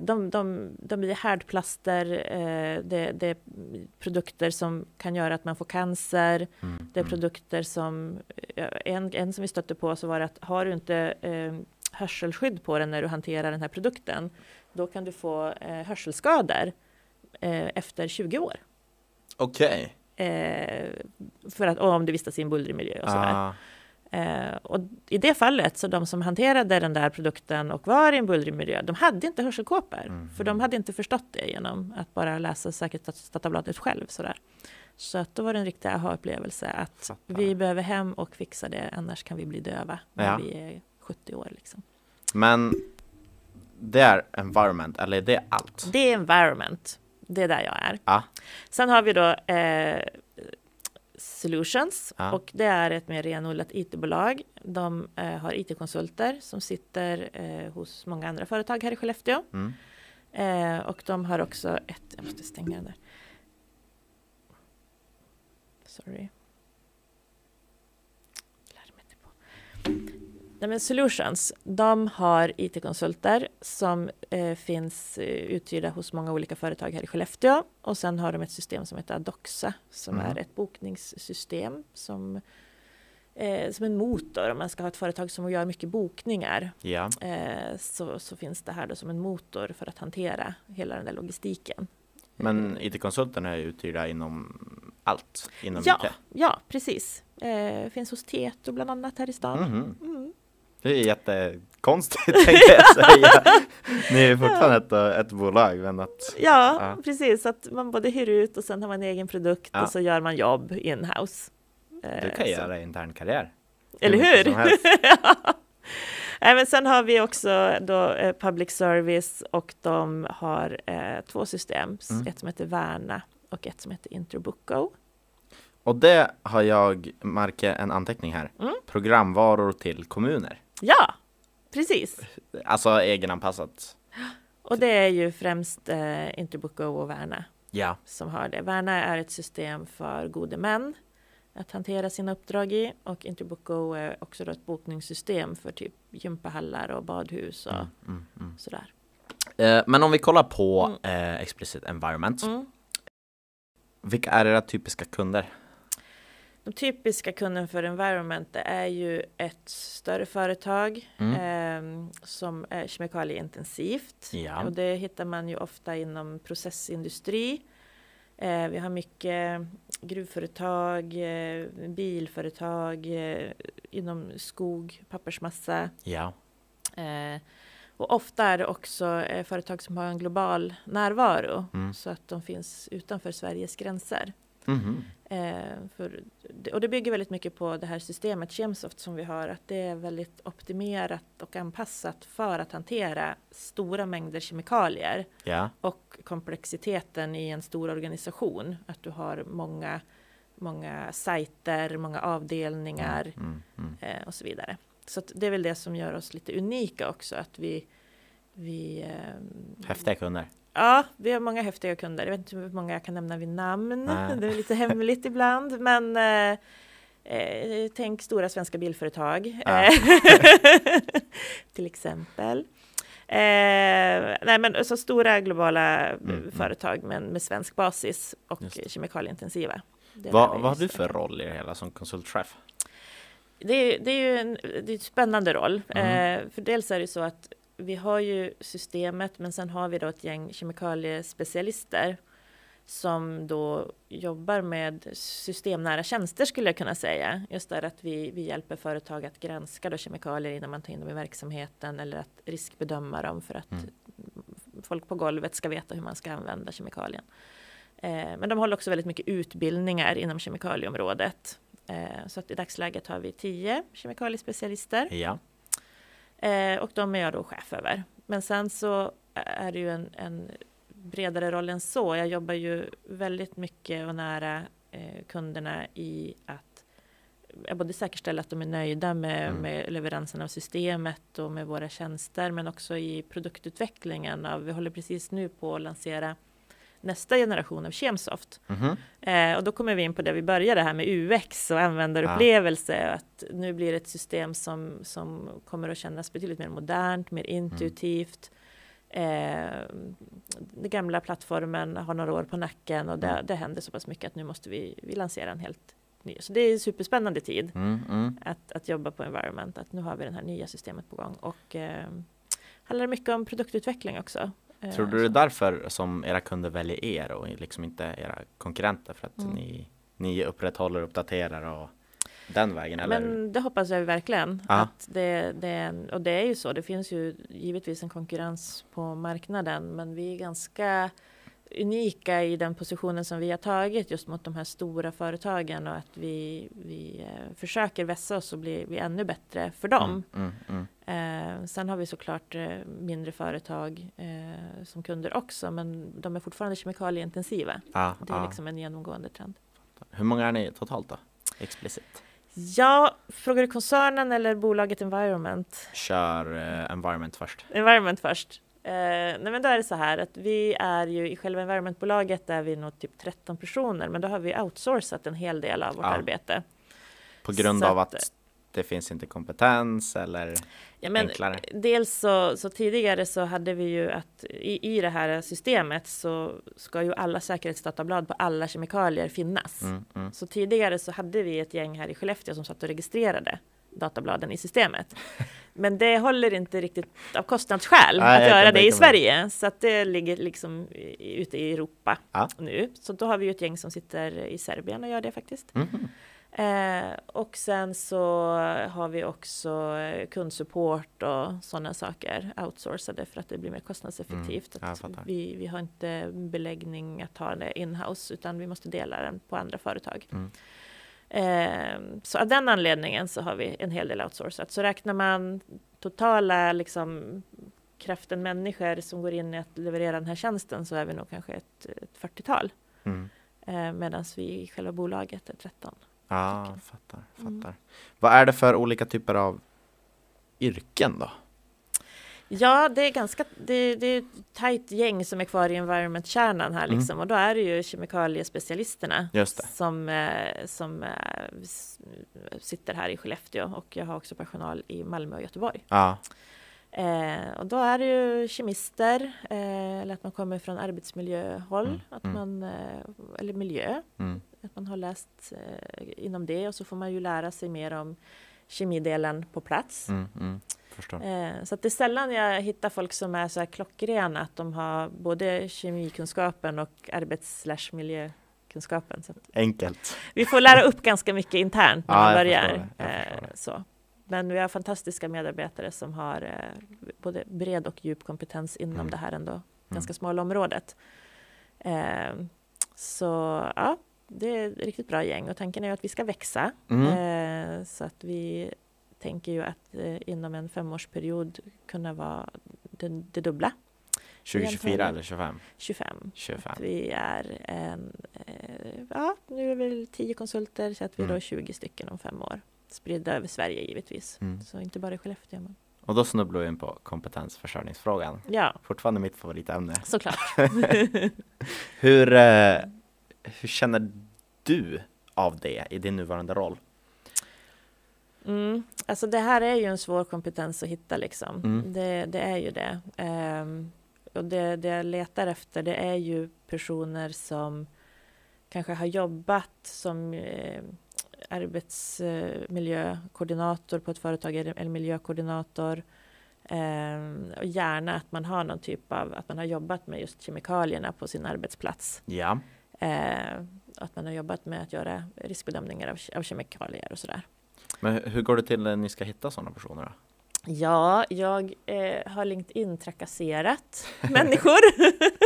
Speaker 2: de, de, de blir härdplaster, eh, det, det är produkter som kan göra att man får cancer,
Speaker 1: Mm.
Speaker 2: det är
Speaker 1: mm.
Speaker 2: produkter som, eh, en, en som vi stötte på så var att har du inte eh, hörselskydd på den när du hanterar den här produkten, då kan du få eh, hörselskador eh, efter 20 år.
Speaker 1: Okej.
Speaker 2: Eh, för att, om du vistas i en bullrig miljö och sådär.
Speaker 1: Ah,
Speaker 2: Eh, och i det fallet, så de som hanterade den där produkten och var i en bullrig miljö, de hade inte hörselkåpor.
Speaker 1: Mhm.
Speaker 2: För de hade inte förstått det genom att bara läsa säkerhetsdatabladet själv. Sådär. Så att då var det en riktig aha-upplevelse att
Speaker 1: fattar.
Speaker 2: vi behöver hem och fixa det, annars kan vi bli döva när
Speaker 1: Ja.
Speaker 2: vi är 70 år. Liksom.
Speaker 1: Men det är environment, eller är det allt?
Speaker 2: Det är environment, det är där jag är.
Speaker 1: Ja.
Speaker 2: Sen har vi då eh, Solutions
Speaker 1: Ja.
Speaker 2: och det är ett mer renodlat IT-bolag. De eh, har IT-konsulter som sitter eh, hos många andra företag här i Skellefteå.
Speaker 1: Mm.
Speaker 2: Eh, och de har också ett, jag måste stänga den där. Sorry. Mig inte på. Nej, men Solutions, de har IT-konsulter som eh, finns eh, uthyrda hos många olika företag här i Skellefteå. Och sen har de ett system som heter Adoxa som
Speaker 1: Mhm.
Speaker 2: är ett bokningssystem som, eh, som en motor. Om man ska ha ett företag som gör mycket bokningar
Speaker 1: Ja.
Speaker 2: eh, så, så finns det här då som en motor för att hantera hela den där logistiken.
Speaker 1: Men IT-konsulterna är uthyrda inom allt inom
Speaker 2: Ja,
Speaker 1: IT.
Speaker 2: ja precis. Eh, finns hos Tieto bland annat här i stan.
Speaker 1: Mhm.
Speaker 2: Mm.
Speaker 1: Det är jättekonstigt *laughs* tänkte jag säga. Ni är fortfarande ett, ett bolag men att
Speaker 2: Ja,
Speaker 1: Ja.
Speaker 2: precis. Att man både hyr ut och sen har man en egen produkt
Speaker 1: Ja.
Speaker 2: och så gör man jobb in-house. Eh,
Speaker 1: du kan
Speaker 2: så.
Speaker 1: göra intern karriär.
Speaker 2: Eller hur? *laughs* Nej, men sen har vi också då eh, public service och de har eh, två system.
Speaker 1: Mm.
Speaker 2: Ett som heter Värna och ett som heter Interbooko.
Speaker 1: Och det har jag markerat en anteckning här.
Speaker 2: Mm.
Speaker 1: Programvaror till kommuner.
Speaker 2: Ja, precis.
Speaker 1: Alltså egenanpassat.
Speaker 2: Och det är ju främst eh, Interbooko och Värna
Speaker 1: Ja.
Speaker 2: som har det. Värna är ett system för gode män att hantera sina uppdrag i och Interbooko är också då ett bokningssystem för typ gympahallar och badhus och
Speaker 1: Mm, mm, mm.
Speaker 2: sådär.
Speaker 1: Eh, men om vi kollar på eh, explicit environment.
Speaker 2: Mm.
Speaker 1: Vilka är era typiska kunder?
Speaker 2: Typiska kunden för Environment det är ju ett större företag
Speaker 1: Mm.
Speaker 2: ehm, som är kemikalieintensivt.
Speaker 1: Ja.
Speaker 2: Och det hittar man ju ofta inom processindustri. Eh, vi har mycket gruvföretag, eh, bilföretag, eh, inom skog, pappersmassa.
Speaker 1: Ja.
Speaker 2: Eh, och ofta är det också eh, företag som har en global närvaro
Speaker 1: Mm.
Speaker 2: så att de finns utanför Sveriges gränser. Eh, för, och det bygger väldigt mycket på det här systemet Chemsoft som vi har, att det är väldigt optimerat och anpassat för att hantera stora mängder kemikalier
Speaker 1: Ja.
Speaker 2: och komplexiteten i en stor organisation. Att du har många, många sajter, många avdelningar
Speaker 1: Mm, mm.
Speaker 2: eh, och så vidare. Så det är väl det som gör oss lite unika också, att vi, vi ehm,
Speaker 1: Häftiga kunder.
Speaker 2: Ja, vi har många häftiga kunder. Jag vet inte hur många jag kan nämna vid namn.
Speaker 1: Nej. *laughs*
Speaker 2: Det är lite hemligt ibland. Men eh, eh, tänk stora svenska bilföretag.
Speaker 1: Ja.
Speaker 2: Eh, *laughs* till exempel. Eh, nej, men så stora globala eh,
Speaker 1: mm.
Speaker 2: företag men med svensk basis och kemikalieintensiva. Där
Speaker 1: Vad, har du för roll i det hela som konsultchef?
Speaker 2: Det är, det är ju en, det är en spännande roll.
Speaker 1: Mm.
Speaker 2: Eh, för dels är det så att vi har ju systemet men sen har vi då ett gäng kemikaliespecialister som då jobbar med systemnära tjänster skulle jag kunna säga. Just där att vi, vi hjälper företag att granska då kemikalier innan man tar in dem i verksamheten eller att riskbedöma dem för att
Speaker 1: Mm.
Speaker 2: folk på golvet ska veta hur man ska använda kemikalien. Eh, men de håller också väldigt mycket utbildningar inom kemikalieområdet. Eh, så att i dagsläget har vi tio kemikaliespecialister
Speaker 1: Ja.
Speaker 2: Eh, och de är jag då chef över. Men sen så är det ju en, en bredare roll än så. Jag jobbar ju väldigt mycket och nära eh, kunderna i att jag både säkerställa att de är nöjda med,
Speaker 1: Mm.
Speaker 2: med leveransen av systemet och med våra tjänster, men också i produktutvecklingen. Av, vi håller precis nu på att lansera nästa generation av Kemsoft.
Speaker 1: Mhm.
Speaker 2: Eh, och då kommer vi in på det vi började här med UX och användarupplevelse. Att nu blir det ett system som, som kommer att kännas betydligt mer modernt, mer intuitivt. Eh, den gamla plattformen har några år på nacken och det,
Speaker 1: Mm.
Speaker 2: det händer så pass mycket att nu måste vi, vi lansera en helt ny. Så det är en superspännande tid
Speaker 1: Mm, mm.
Speaker 2: att, att jobba på Environment. Att nu har vi det här nya systemet på gång och eh, handlar mycket om produktutveckling också. Eh,
Speaker 1: Tror du det är därför som era kunder väljer er och liksom inte era konkurrenter? För att
Speaker 2: Mm.
Speaker 1: ni, ni upprätthåller och uppdaterar och den vägen? Eller?
Speaker 2: Men det hoppas jag verkligen. Att det, det och det är ju så, det finns ju givetvis en konkurrens på marknaden, men vi är ganska unika i den positionen som vi har tagit just mot de här stora företagen och att vi, vi eh, försöker vässa oss och bli, bli ännu bättre för dem.
Speaker 1: Mm, mm, mm.
Speaker 2: Eh, sen har vi såklart eh, mindre företag eh, som kunder också, men de är fortfarande kemikalieintensiva.
Speaker 1: Ja,
Speaker 2: Det är
Speaker 1: ja.
Speaker 2: liksom en genomgående trend.
Speaker 1: Hur många är ni totalt då? Explicit.
Speaker 2: Ja, frågar du koncernen eller bolaget Environment?
Speaker 1: Kör eh, environment först.
Speaker 2: Environment först. Eh, nej men då är det så här att vi är ju i själva environmentbolaget är vi nog typ 13 personer, men då har vi outsourcat en hel del av vårt
Speaker 1: Ja.
Speaker 2: arbete.
Speaker 1: På grund
Speaker 2: Så
Speaker 1: av
Speaker 2: att-
Speaker 1: att det finns inte kompetens eller
Speaker 2: Ja, men
Speaker 1: enklare?
Speaker 2: dels så, så tidigare så hade vi ju att i, i det här systemet så ska ju alla säkerhetsdatablad på alla kemikalier finnas.
Speaker 1: Mm, mm.
Speaker 2: Så tidigare så hade vi ett gäng här i Skellefteå som satt och registrerade databladen i systemet. *laughs* Men det håller inte riktigt av kostnadsskäl
Speaker 1: Nej,
Speaker 2: att göra det i. Sverige. Så att det ligger liksom ute i Europa
Speaker 1: Ja.
Speaker 2: nu. Så då har vi ju ett gäng som sitter i Serbien och gör det faktiskt.
Speaker 1: Mhm.
Speaker 2: Eh, och sen så har vi också eh, kundsupport och sådana saker outsourcade för att det blir mer kostnadseffektivt.
Speaker 1: Mm,
Speaker 2: vi, vi har inte beläggning att ha det in-house utan vi måste dela den på andra företag.
Speaker 1: Mm.
Speaker 2: Eh, så av den anledningen så har vi en hel del outsourcat. Så räknar man totala liksom, kraften människor som går in i att leverera den här tjänsten så är vi nog kanske ett, ett 40-tal.
Speaker 1: Mm.
Speaker 2: Eh, Medan vi i själva bolaget är 13.
Speaker 1: Ja,
Speaker 2: Okej.
Speaker 1: fattar,
Speaker 2: Mm.
Speaker 1: fattar. Vad är det för olika typer av yrken då?
Speaker 2: Ja, det är ganska, det, det är ett tajt gäng som är kvar i environment-kärnan här
Speaker 1: Mm.
Speaker 2: liksom. Och då är det ju kemikaliespecialisterna som, eh, som eh, sitter här i Skellefteå och jag har också personal i Malmö och Göteborg.
Speaker 1: Ja,
Speaker 2: Eh, och då är det ju kemister, eh, eller att man kommer från arbetsmiljöhåll,
Speaker 1: Mm,
Speaker 2: att
Speaker 1: mm.
Speaker 2: man, eh, eller miljö,
Speaker 1: mm.
Speaker 2: att man har läst eh, inom det och så får man ju lära sig mer om kemidelen på plats.
Speaker 1: Mm, mm.
Speaker 2: Eh, Så det är sällan jag hittar folk som är så här klockrena att de har både kemikunskapen och arbets. Så att
Speaker 1: Enkelt.
Speaker 2: vi får lära upp ganska mycket internt när
Speaker 1: Ja,
Speaker 2: man börjar. Eh,
Speaker 1: det.
Speaker 2: Så. Men vi har fantastiska medarbetare som har eh, både bred och djup kompetens inom
Speaker 1: Mm.
Speaker 2: det här ändå ganska smala området. Eh, Så ja, det är ett riktigt bra gäng och tanken är ju att vi ska växa.
Speaker 1: Mm.
Speaker 2: Eh, Så att vi tänker ju att eh, inom en femårsperiod kunna vara det, det dubbla,
Speaker 1: 2024 eller 25?
Speaker 2: 25.
Speaker 1: 25.
Speaker 2: Att vi är en, eh, ja, nu är vi väl 10 konsulter så att vi
Speaker 1: Mm.
Speaker 2: då är 20 stycken om fem år. Spridda över Sverige givetvis.
Speaker 1: Mm.
Speaker 2: Så inte bara i Skellefteå. Men...
Speaker 1: Och då snubblar vi in på kompetensförsörjningsfrågan.
Speaker 2: Ja,
Speaker 1: Fortfarande mitt favoritämne.
Speaker 2: såklart. *laughs*
Speaker 1: Hur, eh, hur känner du av det i din nuvarande roll?
Speaker 2: Mm. Alltså det här är ju en svår kompetens att hitta liksom.
Speaker 1: Mm.
Speaker 2: Det, det är ju det. Ehm, och det, det jag letar efter det är ju personer som kanske har jobbat som eh, arbetsmiljökoordinator på ett företag eller miljökoordinator. Ehm, och gärna att man har någon typ av, att man har jobbat med just kemikalierna på sin arbetsplats.
Speaker 1: Ja.
Speaker 2: Eh, att man har jobbat med att göra riskbedömningar av, av kemikalier och sådär.
Speaker 1: Men hur- hur går det till när ni ska hitta sådana personer då?
Speaker 2: Ja, jag eh, har LinkedIn trakasserat *laughs* människor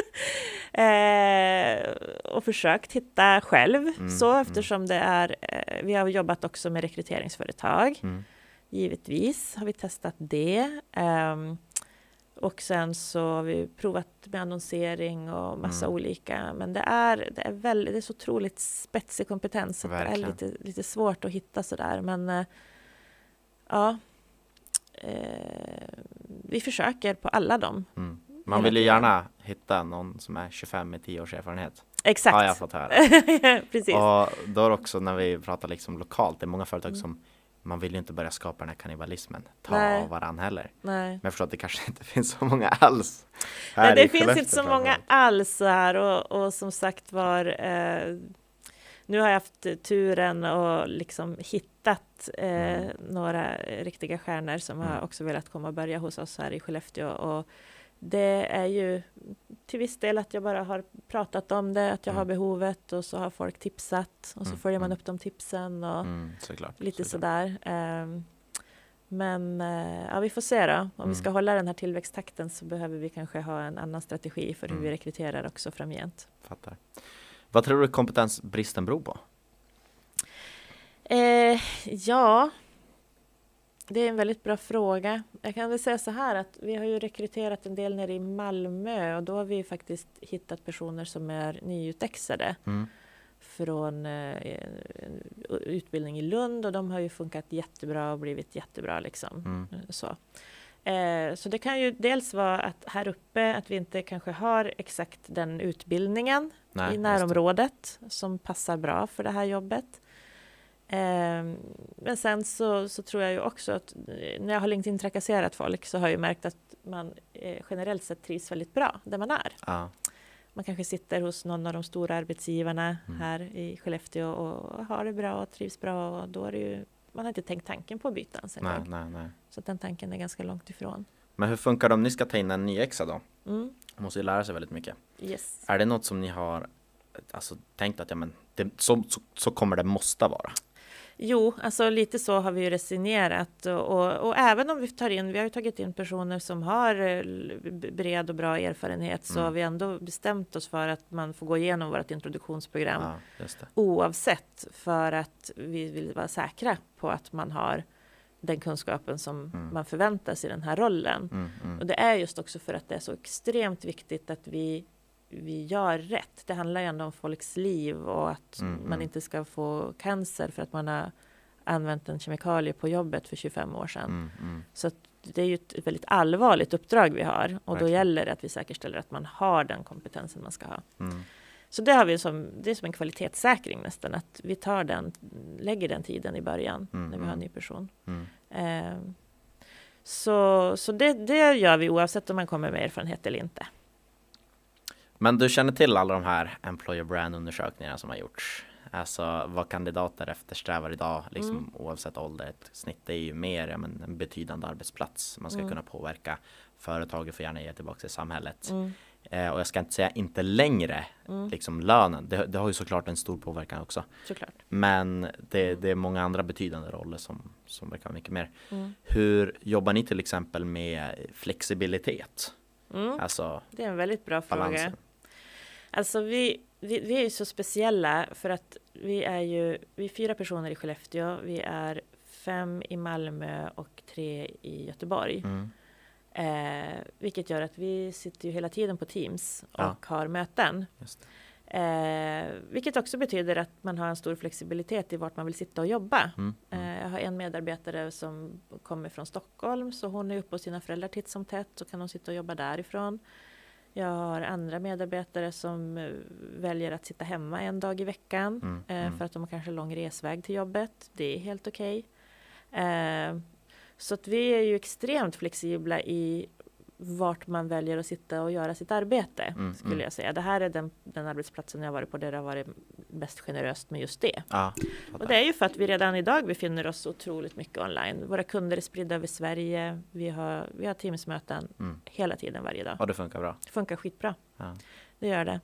Speaker 2: *laughs* eh, och försökt hitta själv
Speaker 1: Mm,
Speaker 2: så
Speaker 1: mm.
Speaker 2: eftersom det är, eh, vi har jobbat också med rekryteringsföretag.
Speaker 1: Mm.
Speaker 2: Givetvis har vi testat det. Ehm, och sen så har vi provat med annonsering och massa
Speaker 1: Mm.
Speaker 2: olika. Men det är, det är, väldigt, det är så otroligt spetsig kompetens. Så det är lite, lite svårt att hitta sådär. Men eh, ja, eh, vi försöker på alla dem.
Speaker 1: Man vill ju gärna hitta någon som är 25 med 10 års erfarenhet.
Speaker 2: Exakt.
Speaker 1: Har jag fått höra. *laughs*
Speaker 2: Precis.
Speaker 1: Och då också när vi pratar liksom lokalt, det är många företag
Speaker 2: Mm.
Speaker 1: som man vill ju inte börja skapa den här kannibalismen, ta
Speaker 2: Nej.
Speaker 1: av varann heller.
Speaker 2: Nej.
Speaker 1: Men jag förstår att det kanske inte *laughs* finns så många alls.
Speaker 2: Nej, det finns inte så många alls här och, och som sagt var eh, nu har jag haft turen och liksom hittat eh,
Speaker 1: Mm.
Speaker 2: några riktiga stjärnor som har
Speaker 1: Mm.
Speaker 2: också velat komma och börja hos oss här i Skellefteå och det är ju till viss del att jag bara har pratat om det, att jag har
Speaker 1: Mm.
Speaker 2: behovet och så har folk tipsat och så
Speaker 1: Mm,
Speaker 2: följer man
Speaker 1: mm.
Speaker 2: upp de tipsen och
Speaker 1: Mm, såklart.
Speaker 2: lite
Speaker 1: såklart.
Speaker 2: sådär. Ehm, Men eh, ja, vi får se då. Om
Speaker 1: Mm.
Speaker 2: vi ska hålla den här tillväxttakten så behöver vi kanske ha en annan strategi för hur
Speaker 1: Mm.
Speaker 2: vi rekryterar också framgent.
Speaker 1: Fattar. Vad tror du kompetensbristen beror på?
Speaker 2: Eh, ja, det är en väldigt bra fråga. Jag kan väl säga så här att vi har ju rekryterat en del nere i Malmö och då har vi faktiskt hittat personer som är nyutexade
Speaker 1: Mm.
Speaker 2: från eh, utbildning i Lund och de har ju funkat jättebra och blivit jättebra liksom.
Speaker 1: Mm.
Speaker 2: Så. Eh, så det kan ju dels vara att här uppe att vi inte kanske har exakt den utbildningen
Speaker 1: Nej,
Speaker 2: i närområdet som passar bra för det här jobbet. Eh, men sen så, så tror jag ju också att eh, när jag har LinkedIn trakasserat folk så har jag ju märkt att man eh, generellt sett trivs väldigt bra där man är.
Speaker 1: Ja,
Speaker 2: Man kanske sitter hos någon av de stora arbetsgivarna
Speaker 1: Mm.
Speaker 2: här i Skellefteå och har det bra och trivs bra och då är det ju man har inte tänkt tanken på att byta ens en
Speaker 1: nej, nej, nej.
Speaker 2: Så den tanken är ganska långt ifrån.
Speaker 1: Men hur funkar det om ni ska ta in en ny exa då?
Speaker 2: Mm.
Speaker 1: Man måste ju lära sig väldigt mycket.
Speaker 2: Yes.
Speaker 1: Är det något som ni har alltså, tänkt att ja, men det, så, så, så kommer det måste vara?
Speaker 2: Jo, alltså lite så har vi ju resonerat och, och, och även om vi tar in, vi har ju tagit in personer som har eh, bred och bra erfarenhet så
Speaker 1: Mm.
Speaker 2: har vi ändå bestämt oss för att man får gå igenom vårt introduktionsprogram
Speaker 1: Ja,
Speaker 2: oavsett för att vi vill vara säkra på att man har den kunskapen som
Speaker 1: Mm.
Speaker 2: man förväntar sig i den här rollen.
Speaker 1: Mm, mm.
Speaker 2: Och det är just också för att det är så extremt viktigt att vi, vi gör rätt. Det handlar ju ändå om folks liv och att
Speaker 1: Mm,
Speaker 2: man
Speaker 1: mm.
Speaker 2: inte ska få cancer för att man har använt en kemikalie på jobbet för 25 år sedan.
Speaker 1: Mm, mm.
Speaker 2: Så det är ju ett väldigt allvarligt uppdrag vi har och då gäller det att vi säkerställer att man har den kompetensen man ska ha.
Speaker 1: Mm.
Speaker 2: Så det har vi som, det är som en kvalitetssäkring nästan, att vi tar den, lägger den tiden i början
Speaker 1: Mm,
Speaker 2: när vi har en ny person. Eh, så så det, det gör vi oavsett om man kommer med erfarenhet eller inte.
Speaker 1: Men du känner till alla de här employer brand undersökningarna som har gjorts? Alltså vad kandidater eftersträvar idag, liksom
Speaker 2: Mm.
Speaker 1: oavsett ålder. Ett snitt är ju mer ja, men, en betydande arbetsplats. Man ska
Speaker 2: Mm.
Speaker 1: kunna påverka. Företaget får gärna ge tillbaka till samhället.
Speaker 2: Mm,
Speaker 1: Eh, och jag ska inte säga inte längre,
Speaker 2: mm,
Speaker 1: liksom lönen. Det, det har ju såklart en stor påverkan också.
Speaker 2: såklart.
Speaker 1: Men det, det är många andra betydande roller som, som verkar mycket mer.
Speaker 2: Mm.
Speaker 1: Hur jobbar ni till exempel med flexibilitet?
Speaker 2: Mm,
Speaker 1: Alltså
Speaker 2: det är en väldigt bra fråga.
Speaker 1: balansen.
Speaker 2: Alltså vi, vi, vi är ju så speciella för att vi är ju vi är fyra personer i Skellefteå. Vi är fem i Malmö och tre i Göteborg.
Speaker 1: Mm.
Speaker 2: Eh, vilket gör att vi sitter ju hela tiden på Teams och
Speaker 1: Ja.
Speaker 2: har möten. Eh, vilket också betyder att man har en stor flexibilitet i vart man vill sitta och jobba.
Speaker 1: Mm. Mm.
Speaker 2: Eh, jag har en medarbetare som kommer från Stockholm så hon är uppe hos sina föräldrar titt som tätt så kan hon sitta och jobba därifrån. Jag har andra medarbetare som eh, väljer att sitta hemma en dag i veckan
Speaker 1: Mm.
Speaker 2: eh,
Speaker 1: Mm.
Speaker 2: för att de har kanske lång resväg till jobbet. Det är helt okej. Eh, så att vi är ju extremt flexibla i vart man väljer att sitta och göra sitt arbete,
Speaker 1: Mm,
Speaker 2: skulle
Speaker 1: mm.
Speaker 2: jag säga. Det här är den, den arbetsplatsen jag varit på där det har varit mest generöst med just det.
Speaker 1: Ja,
Speaker 2: Och det är ju för att vi redan idag befinner oss otroligt mycket online. Våra kunder är spridda över Sverige. Vi har, vi har Teamsmöten
Speaker 1: Mm.
Speaker 2: hela tiden varje dag.
Speaker 1: Ja, det funkar bra.
Speaker 2: Det funkar skitbra.
Speaker 1: Ja.
Speaker 2: Det gör det.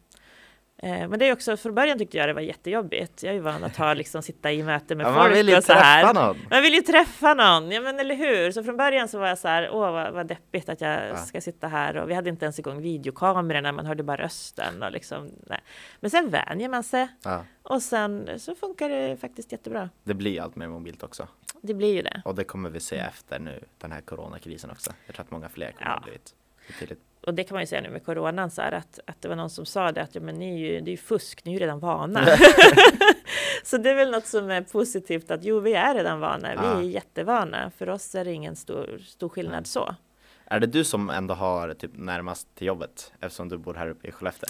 Speaker 2: Eh, men det är också, från början tyckte jag det var jättejobbigt. Jag är ju van att ha, liksom, sitta i möte med
Speaker 1: Ja,
Speaker 2: folk
Speaker 1: man vill ju
Speaker 2: och så här.
Speaker 1: träffa någon.
Speaker 2: Man vill ju träffa någon, ja men eller hur? Så från början så var jag så här, åh vad, vad deppigt att jag
Speaker 1: Ja.
Speaker 2: ska sitta här och vi hade inte ens igång videokamerorna, man hörde bara rösten och liksom, nej. Men sen vänjer man sig
Speaker 1: Ja,
Speaker 2: och sen så funkar det faktiskt jättebra.
Speaker 1: det blir allt mer mobilt också.
Speaker 2: Det blir ju det.
Speaker 1: Och det kommer vi se efter nu, den här coronakrisen också. Jag tror att många fler kommer
Speaker 2: Ja.
Speaker 1: ha blivit betydligt
Speaker 2: Och det kan man ju säga nu med coronan så här att, att det var någon som sa det att ja, men ni är ju, det är ju fusk, ni är ju redan vana. *laughs* så det är väl något som är positivt att jo, vi är redan vana, vi
Speaker 1: Ja.
Speaker 2: är jättevana. För oss är det ingen stor, stor skillnad
Speaker 1: Nej.
Speaker 2: så.
Speaker 1: Är det du som ändå har typ närmast till jobbet eftersom du bor här uppe i Skellefteå?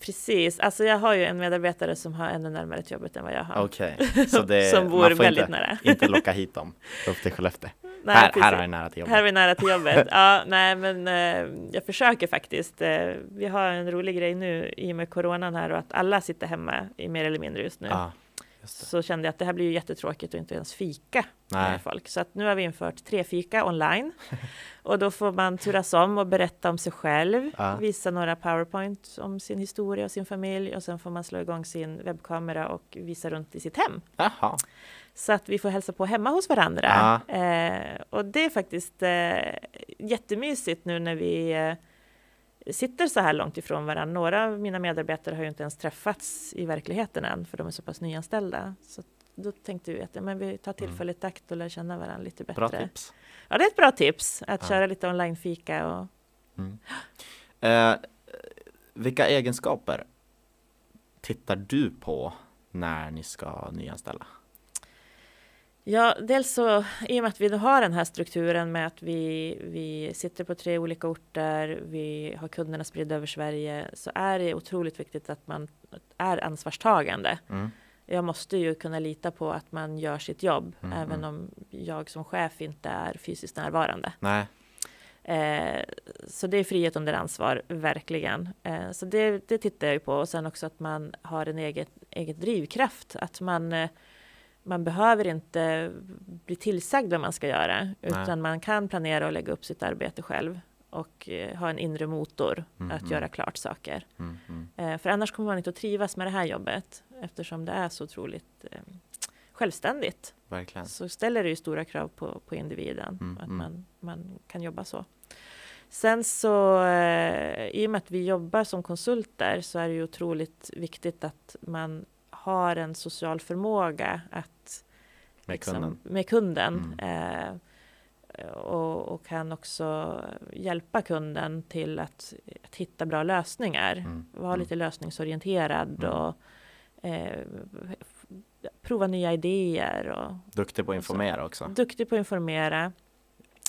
Speaker 2: Precis, alltså jag har ju en medarbetare som har ännu närmare till jobbet än vad jag har.
Speaker 1: Okej, så det, *laughs*
Speaker 2: som
Speaker 1: man
Speaker 2: bor
Speaker 1: får
Speaker 2: väldigt
Speaker 1: inte,
Speaker 2: nära.
Speaker 1: inte locka hit dem upp till Skellefteå.
Speaker 2: Nej,
Speaker 1: här, här har jag nära till jobbet.
Speaker 2: Här är vi nära till jobbet. Ja, *laughs* nej, men eh, jag försöker faktiskt. Eh, vi har en rolig grej nu i och med coronan här och att alla sitter hemma i mer eller mindre just nu.
Speaker 1: Ja, just.
Speaker 2: Så kände jag att det här blir ju jättetråkigt att inte ens fika
Speaker 1: Nej.
Speaker 2: med folk. Så att nu har vi infört tre fika online *laughs* och då får man turas om och berätta om sig själv,
Speaker 1: Ja.
Speaker 2: visa några powerpoint om sin historia och sin familj och sen får man slå igång sin webbkamera och visa runt i sitt hem.
Speaker 1: Jaha,
Speaker 2: Så att vi får hälsa på hemma hos varandra. Eh, och det är faktiskt eh, jättemysigt nu när vi eh, sitter så här långt ifrån varandra. Några av mina medarbetare har ju inte ens träffats i verkligheten än, för de är så pass nyanställda. Så då tänkte vi att ja, men vi tar tillfället i akt och lär känna varandra lite bättre.
Speaker 1: bra tips.
Speaker 2: Ja, det är ett bra tips att
Speaker 1: Ja.
Speaker 2: köra lite online-fika och
Speaker 1: Mm. Eh, vilka egenskaper tittar du på när ni ska nyanställa?
Speaker 2: Ja, dels så i och med att vi har den här strukturen med att vi, vi sitter på tre olika orter, vi har kunderna spridda över Sverige, så är det otroligt viktigt att man är ansvarstagande.
Speaker 1: Mm.
Speaker 2: Jag måste ju kunna lita på att man gör sitt jobb,
Speaker 1: Mm,
Speaker 2: även
Speaker 1: mm.
Speaker 2: om jag som chef inte är fysiskt närvarande.
Speaker 1: Nej,
Speaker 2: Eh, så det är frihet under ansvar, verkligen. Eh, så det, det tittar jag ju på. Och sen också att man har en eget, eget drivkraft. Att man, eh, man behöver inte bli tillsagd vad man ska göra, utan man kan planera och lägga upp sitt arbete själv och eh, ha en inre motor
Speaker 1: Mm,
Speaker 2: att
Speaker 1: mm.
Speaker 2: göra klart saker.
Speaker 1: mm, mm.
Speaker 2: Eh, för annars kommer man inte att trivas med det här jobbet eftersom det är så otroligt eh, självständigt.
Speaker 1: verkligen.
Speaker 2: Så ställer det ju stora krav på, på individen
Speaker 1: Mm,
Speaker 2: att
Speaker 1: mm.
Speaker 2: man, man kan jobba så. Sen så eh, i och med att vi jobbar som konsulter så är det ju otroligt viktigt att man har en social förmåga att
Speaker 1: Med
Speaker 2: liksom,
Speaker 1: kunden.
Speaker 2: med kunden
Speaker 1: Mm.
Speaker 2: eh, och, och kan också hjälpa kunden till att, att hitta bra lösningar.
Speaker 1: Mm,
Speaker 2: Vara
Speaker 1: mm.
Speaker 2: lite lösningsorienterad
Speaker 1: Mm.
Speaker 2: och eh, prova nya idéer och
Speaker 1: Duktig på att informera också.
Speaker 2: duktig på att informera.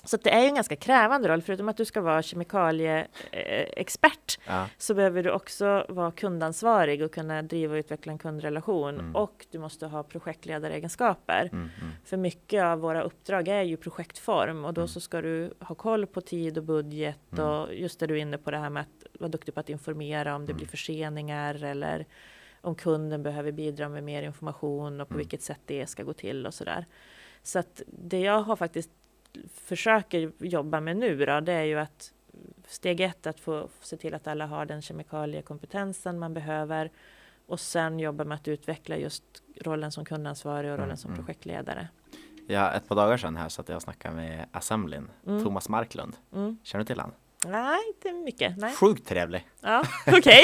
Speaker 2: Så det är ju en ganska krävande roll, förutom att du ska vara kemikalieexpert
Speaker 1: Ja,
Speaker 2: så behöver du också vara kundansvarig och kunna driva och utveckla en kundrelation
Speaker 1: Mm.
Speaker 2: och du måste ha projektledaregenskaper.
Speaker 1: mm, mm.
Speaker 2: För mycket av våra uppdrag är ju projektform och då
Speaker 1: Mm.
Speaker 2: så ska du ha koll på tid och budget
Speaker 1: Mm.
Speaker 2: och just det du är inne på det här med att vara duktig på att informera om det
Speaker 1: Mm.
Speaker 2: blir förseningar eller om kunden behöver bidra med mer information och på vilket sätt det ska gå till och sådär. Så att det jag har faktiskt försöker jobba med nu då, det är ju att steg ett att få se till att alla har den kemikaliekompetensen man behöver och sen jobba med att utveckla just rollen som kundansvarig och rollen
Speaker 1: Mm,
Speaker 2: som
Speaker 1: mm.
Speaker 2: projektledare.
Speaker 1: Ja, ett par dagar sedan här så att jag snackade med Assemblin,
Speaker 2: Mm.
Speaker 1: Thomas Marklund.
Speaker 2: Mm.
Speaker 1: Känner du till han?
Speaker 2: Nej, inte mycket. Nej.
Speaker 1: Sjukt trevlig.
Speaker 2: Ja, *laughs* okej.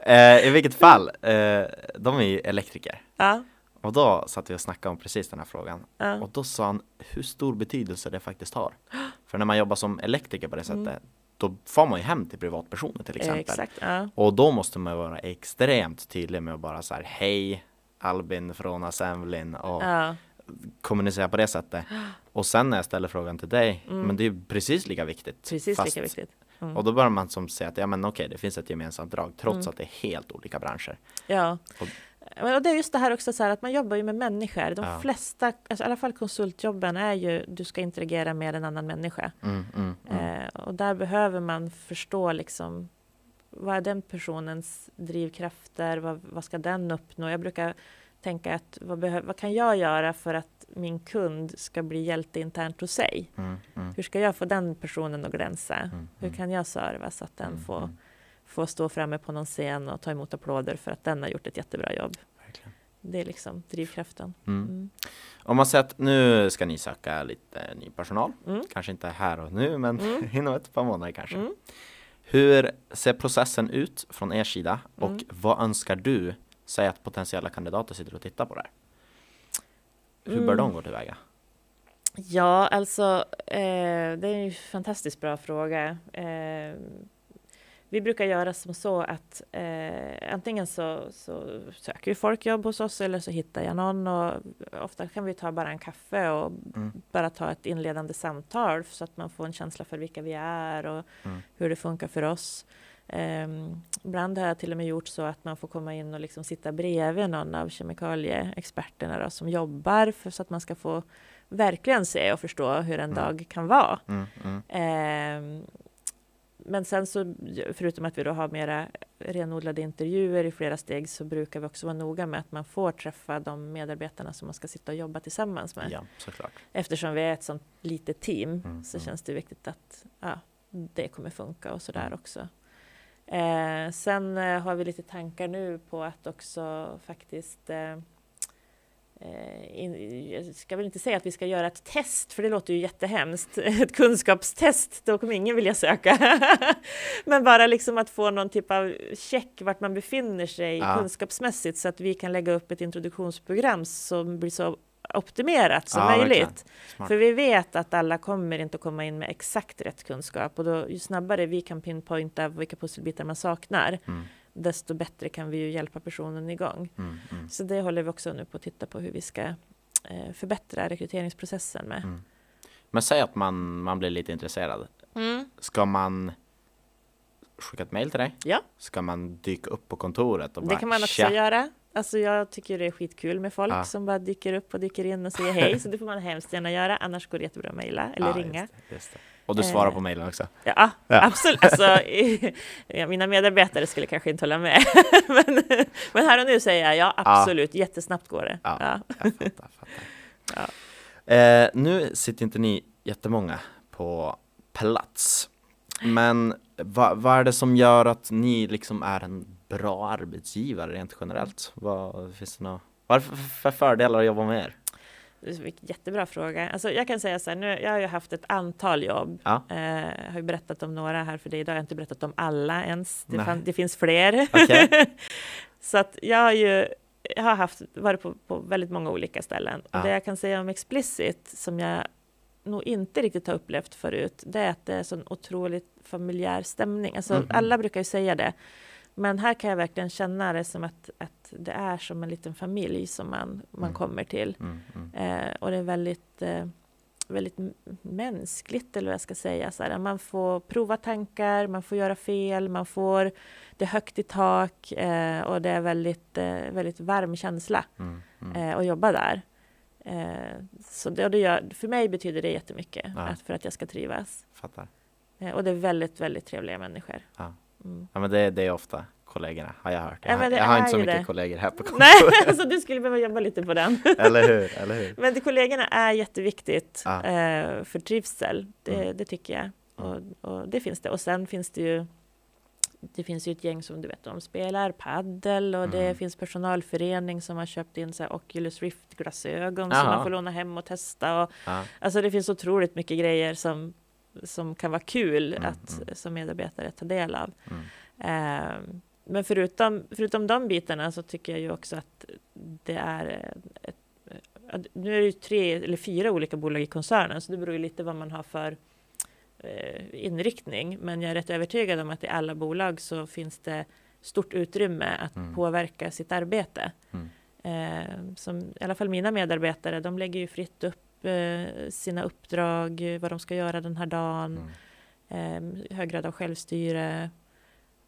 Speaker 1: Eh, I vilket fall, eh, de är ju elektriker.
Speaker 2: ja,
Speaker 1: Och då satt vi och snackade om precis den här frågan.
Speaker 2: ja.
Speaker 1: Och då sa han hur stor betydelse det faktiskt har. *gasps* För när man jobbar som elektriker på det sättet,
Speaker 2: Mm.
Speaker 1: då får man ju hem till privatpersoner till exempel.
Speaker 2: Exakt. Ja.
Speaker 1: Och då måste man vara extremt tydlig med att bara så här, hej Albin från Assemblin och
Speaker 2: Ja.
Speaker 1: kommunicera på det sättet. *gasps* Och sen när jag ställer frågan till dig,
Speaker 2: Mm.
Speaker 1: men det är ju precis lika viktigt.
Speaker 2: Precis
Speaker 1: Fast-
Speaker 2: lika viktigt. Mm.
Speaker 1: Och då börjar man som säga att ja men okej, det finns ett gemensamt drag trots
Speaker 2: Mm.
Speaker 1: att det är helt olika branscher.
Speaker 2: Ja.
Speaker 1: Och-
Speaker 2: Och det är just det här också så här att man jobbar ju med människor. De
Speaker 1: Ja.
Speaker 2: flesta, alltså i alla fall konsultjobben är ju du ska interagera med en annan människa.
Speaker 1: Mm, mm, mm.
Speaker 2: Eh, och där behöver man förstå liksom vad är den personens drivkrafter? Vad, vad ska den uppnå? Jag brukar tänka att vad, vad kan jag göra för att min kund ska bli hjälte internt hos sig?
Speaker 1: Mm, mm,
Speaker 2: Hur ska jag få den personen att glänsa? Hur kan jag serva så att den får. Få stå framme på någon scen och ta emot applåder för att den har gjort ett jättebra jobb.
Speaker 1: Verkligen.
Speaker 2: Det är liksom drivkraften.
Speaker 1: Mm.
Speaker 2: Mm.
Speaker 1: Om man säger att nu ska ni söka lite ny personal,
Speaker 2: Mm.
Speaker 1: kanske inte här och nu men
Speaker 2: Mm. *laughs*
Speaker 1: inom ett par månader kanske.
Speaker 2: Mm.
Speaker 1: Hur ser processen ut från er sida och
Speaker 2: Mm.
Speaker 1: vad önskar du? Säg att potentiella kandidater sitter och tittar på det här. Hur bör
Speaker 2: Mm.
Speaker 1: de gå tillväga?
Speaker 2: Ja, alltså eh, det är en fantastiskt bra fråga. Eh, vi brukar göra som så att eh, antingen så, så söker ju folk jobb hos oss eller så hittar jag någon och ofta kan vi ta bara en kaffe och
Speaker 1: Mm.
Speaker 2: bara ta ett inledande samtal så att man får en känsla för vilka vi är och
Speaker 1: Mm.
Speaker 2: hur det funkar för oss. Um, ibland har jag till och med gjort så att man får komma in och liksom sitta bredvid någon av kemikalieexperterna då, som jobbar för, så att man ska få verkligen se och förstå hur en
Speaker 1: Mm.
Speaker 2: dag kan vara. Ehm, men sen så, förutom att vi då har mera renodlade intervjuer i flera steg, så brukar vi också vara noga med att man får träffa de medarbetarna som man ska sitta och jobba tillsammans med.
Speaker 1: ja, såklart.
Speaker 2: Eftersom vi är ett sånt litet team
Speaker 1: Mm,
Speaker 2: så
Speaker 1: mm.
Speaker 2: känns det viktigt att ja, det kommer funka och sådär
Speaker 1: Mm.
Speaker 2: också. Eh, sen eh, har vi lite tankar nu på att också faktiskt eh, jag ska väl inte säga att vi ska göra ett test, för det låter ju jättehemskt. *laughs* Ett kunskapstest, då kommer ingen vilja söka. *laughs* Men bara liksom att få någon typ av check vart man befinner sig
Speaker 1: Ja.
Speaker 2: kunskapsmässigt så att vi kan lägga upp ett introduktionsprogram som blir så optimerat som
Speaker 1: Ja,
Speaker 2: möjligt. För vi vet att alla kommer inte att komma in med exakt rätt kunskap och då, ju snabbare vi kan pinpointa vilka pusselbitar man saknar,
Speaker 1: Mm,
Speaker 2: desto bättre kan vi ju hjälpa personen igång.
Speaker 1: mm, mm,
Speaker 2: Så det håller vi också nu på att titta på hur vi ska eh, förbättra rekryteringsprocessen med.
Speaker 1: mm. Men säg att man, man blir lite intresserad.
Speaker 2: Mm.
Speaker 1: Ska man skicka ett mail till dig?
Speaker 2: Ja.
Speaker 1: Ska man dyka upp på kontoret och
Speaker 2: Det
Speaker 1: bara
Speaker 2: kan man också
Speaker 1: "Tja"?
Speaker 2: göra. Alltså jag tycker det är skitkul med folk
Speaker 1: Ja.
Speaker 2: som bara dyker upp och dyker in och säger hej, så det får man hemskt gärna göra. Annars går det jättebra att mejla eller *laughs*
Speaker 1: Ja,
Speaker 2: ringa.
Speaker 1: Just det, just det. Och du svarar
Speaker 2: Eh,
Speaker 1: på mejlen också?
Speaker 2: Ja,
Speaker 1: Ja.
Speaker 2: absolut. Alltså, *laughs* ja, mina medarbetare skulle kanske inte hålla med. *laughs* men, men här och nu säger jag ja, absolut. Jättesnabbt går det.
Speaker 1: Ja.
Speaker 2: Ja.
Speaker 1: Jag fattar, fattar. *laughs* Eh, nu sitter inte ni jättemånga på plats. Men vad, vad är det som gör att ni liksom är en bra arbetsgivare rent generellt? Vad, finns det några, vad är det för fördelar att jobba med er?
Speaker 2: Jättebra fråga. Alltså, jag kan säga så här, nu, jag har ju haft ett antal jobb.
Speaker 1: Ja.
Speaker 2: Eh, jag har ju berättat om några här för dig idag. Jag har inte berättat om alla ens. Det, fan, det finns fler.
Speaker 1: Okej. *laughs*
Speaker 2: så att jag har ju jag har haft, varit på, på väldigt många olika ställen.
Speaker 1: Ja.
Speaker 2: Och det jag kan säga om Explicit, som jag nog inte riktigt har upplevt förut, det är att det är sån otroligt familjär stämning. Alltså,
Speaker 1: Mhm.
Speaker 2: Alla brukar ju säga det. Men här kan jag verkligen känna det som att, att det är som en liten familj som man, man
Speaker 1: Mm.
Speaker 2: kommer till.
Speaker 1: Mm, mm,
Speaker 2: Eh, och det är väldigt, eh, väldigt mänskligt, eller vad jag ska säga. Så här, man får prova tankar, man får göra fel, man får det högt i tak eh, och det är väldigt, eh, väldigt varm känsla
Speaker 1: mm, mm.
Speaker 2: eh, att jobba där. Eh, så det, det gör, för mig betyder det jättemycket
Speaker 1: Ja.
Speaker 2: att, för att jag ska trivas.
Speaker 1: Fattar.
Speaker 2: Och det är väldigt, väldigt trevliga människor.
Speaker 1: Ja.
Speaker 2: Mm.
Speaker 1: Ja men det, det är ofta kollegorna, har jag hört.
Speaker 2: Ja,
Speaker 1: Jag,
Speaker 2: det
Speaker 1: jag har inte så mycket
Speaker 2: det.
Speaker 1: kollegor här på *laughs*
Speaker 2: Nej,
Speaker 1: kontoret. *laughs*
Speaker 2: så du skulle behöva jobba lite på den. *laughs*
Speaker 1: eller hur, eller hur?
Speaker 2: Men det, kollegorna är jätteviktigt
Speaker 1: Ja.
Speaker 2: eh, för trivsel, det,
Speaker 1: Mm.
Speaker 2: det tycker jag.
Speaker 1: Mm.
Speaker 2: Och, och det finns det. Och sen finns det ju det finns ju ett gäng som du vet, de spelar paddel och det
Speaker 1: Mm.
Speaker 2: finns personalförening som har köpt in så här Oculus Rift-glasögon
Speaker 1: Jaha.
Speaker 2: som man får låna hem och testa. Och,
Speaker 1: Ja.
Speaker 2: alltså det finns otroligt mycket grejer som, som kan vara kul
Speaker 1: Mm,
Speaker 2: att
Speaker 1: mm.
Speaker 2: som medarbetare ta del av. Eh, men förutom, förutom de bitarna så tycker jag ju också att det är eh, ett, eh, nu är det ju tre eller fyra olika bolag i koncernen, så det beror ju lite vad man har för eh, inriktning. Men jag är rätt övertygad om att i alla bolag så finns det stort utrymme att
Speaker 1: Mm.
Speaker 2: påverka sitt arbete.
Speaker 1: Mm.
Speaker 2: Eh, som, I alla fall mina medarbetare, de lägger ju fritt upp sina uppdrag, eh, vad de ska göra den här dagen,
Speaker 1: Mm.
Speaker 2: eh, hög grad av självstyre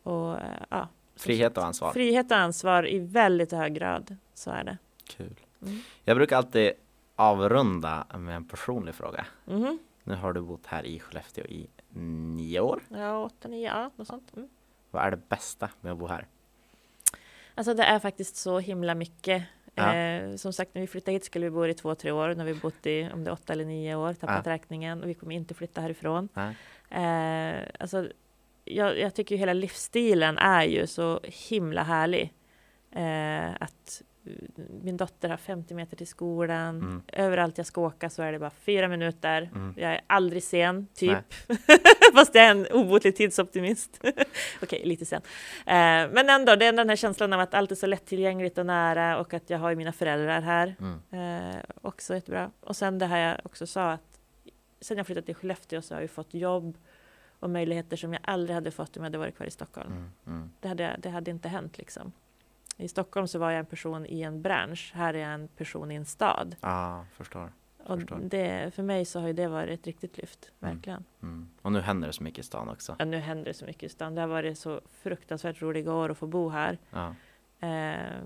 Speaker 2: och eh, ja,
Speaker 1: Frihet och ansvar.
Speaker 2: Frihet och ansvar i väldigt hög grad, så är det.
Speaker 1: Kul.
Speaker 2: Mm.
Speaker 1: Jag brukar alltid avrunda med en personlig fråga.
Speaker 2: Mhm.
Speaker 1: Nu har du bott här i Skellefteå i nio år.
Speaker 2: Ja, åtta, nio, ja, något sånt. Mm.
Speaker 1: Vad är det bästa med att bo här?
Speaker 2: Alltså det är faktiskt så himla mycket.
Speaker 1: Ja.
Speaker 2: Eh, som sagt, när vi flyttade hit skulle vi bo i två, tre år. Nu har vi bott i om det åtta eller nio år, tappat
Speaker 1: Ja.
Speaker 2: räkningen och vi kommer inte flytta härifrån. Eh, alltså, jag, jag tycker hela livsstilen är ju så himla härlig. Eh, att min dotter har 50 meter till skolan.
Speaker 1: Mm.
Speaker 2: Överallt jag ska åka så är det bara fyra minuter.
Speaker 1: Mm.
Speaker 2: Jag är aldrig sen, typ. *laughs* Fast jag är en obotlig tidsoptimist. *laughs* Okej, lite sen. Eh, men ändå, det är den här känslan av att allt är så lättillgängligt och nära och att jag har mina föräldrar här.
Speaker 1: Mm.
Speaker 2: Eh, också jättebra. Och sen det här jag också sa att sen jag flyttade till Skellefteå så har jag fått jobb och möjligheter som jag aldrig hade fått om jag hade varit kvar i Stockholm.
Speaker 1: Mm. Mm.
Speaker 2: Det, hade, det hade inte hänt liksom. I Stockholm så var jag en person i en bransch, här är jag en person i en stad.
Speaker 1: Ja, förstår.
Speaker 2: Och
Speaker 1: Förstår.
Speaker 2: det, för mig så har ju det varit ett riktigt lyft,
Speaker 1: Mm.
Speaker 2: verkligen.
Speaker 1: Mm. Och nu händer det så mycket i stan också.
Speaker 2: Ja, nu händer det så mycket i stan. Det har varit så fruktansvärt roliga år att få bo här.
Speaker 1: Ja.
Speaker 2: Eh,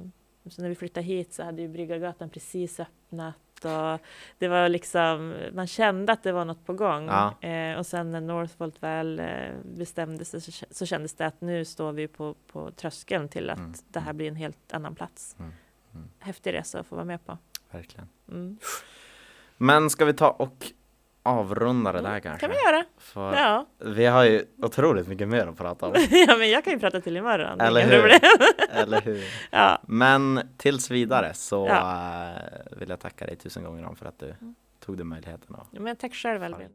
Speaker 2: så när vi flyttade hit så hade ju Bryggargatan precis öppnat och det var liksom, man kände att det var något på gång.
Speaker 1: Ja.
Speaker 2: Eh, och sen när Northvolt väl eh, bestämde sig så, så kändes det att nu står vi på, på tröskeln till att
Speaker 1: Mm.
Speaker 2: det här blir en helt annan plats.
Speaker 1: Mm. Mm.
Speaker 2: Häftig resa att få vara med på.
Speaker 1: Verkligen.
Speaker 2: Mm.
Speaker 1: Men ska vi ta och avrunda det där kanske?
Speaker 2: kan vi göra.
Speaker 1: För
Speaker 2: Ja.
Speaker 1: vi har ju otroligt mycket mer att prata om. *laughs*
Speaker 2: ja, men jag kan ju prata till imorgon.
Speaker 1: Eller
Speaker 2: Inga
Speaker 1: hur?
Speaker 2: problem. *laughs*
Speaker 1: Eller hur?
Speaker 2: ja.
Speaker 1: Men tills vidare så
Speaker 2: Ja.
Speaker 1: eh, vill jag tacka dig tusen gånger om för att du tog dig möjligheten. Och
Speaker 2: Men tack själv Albin.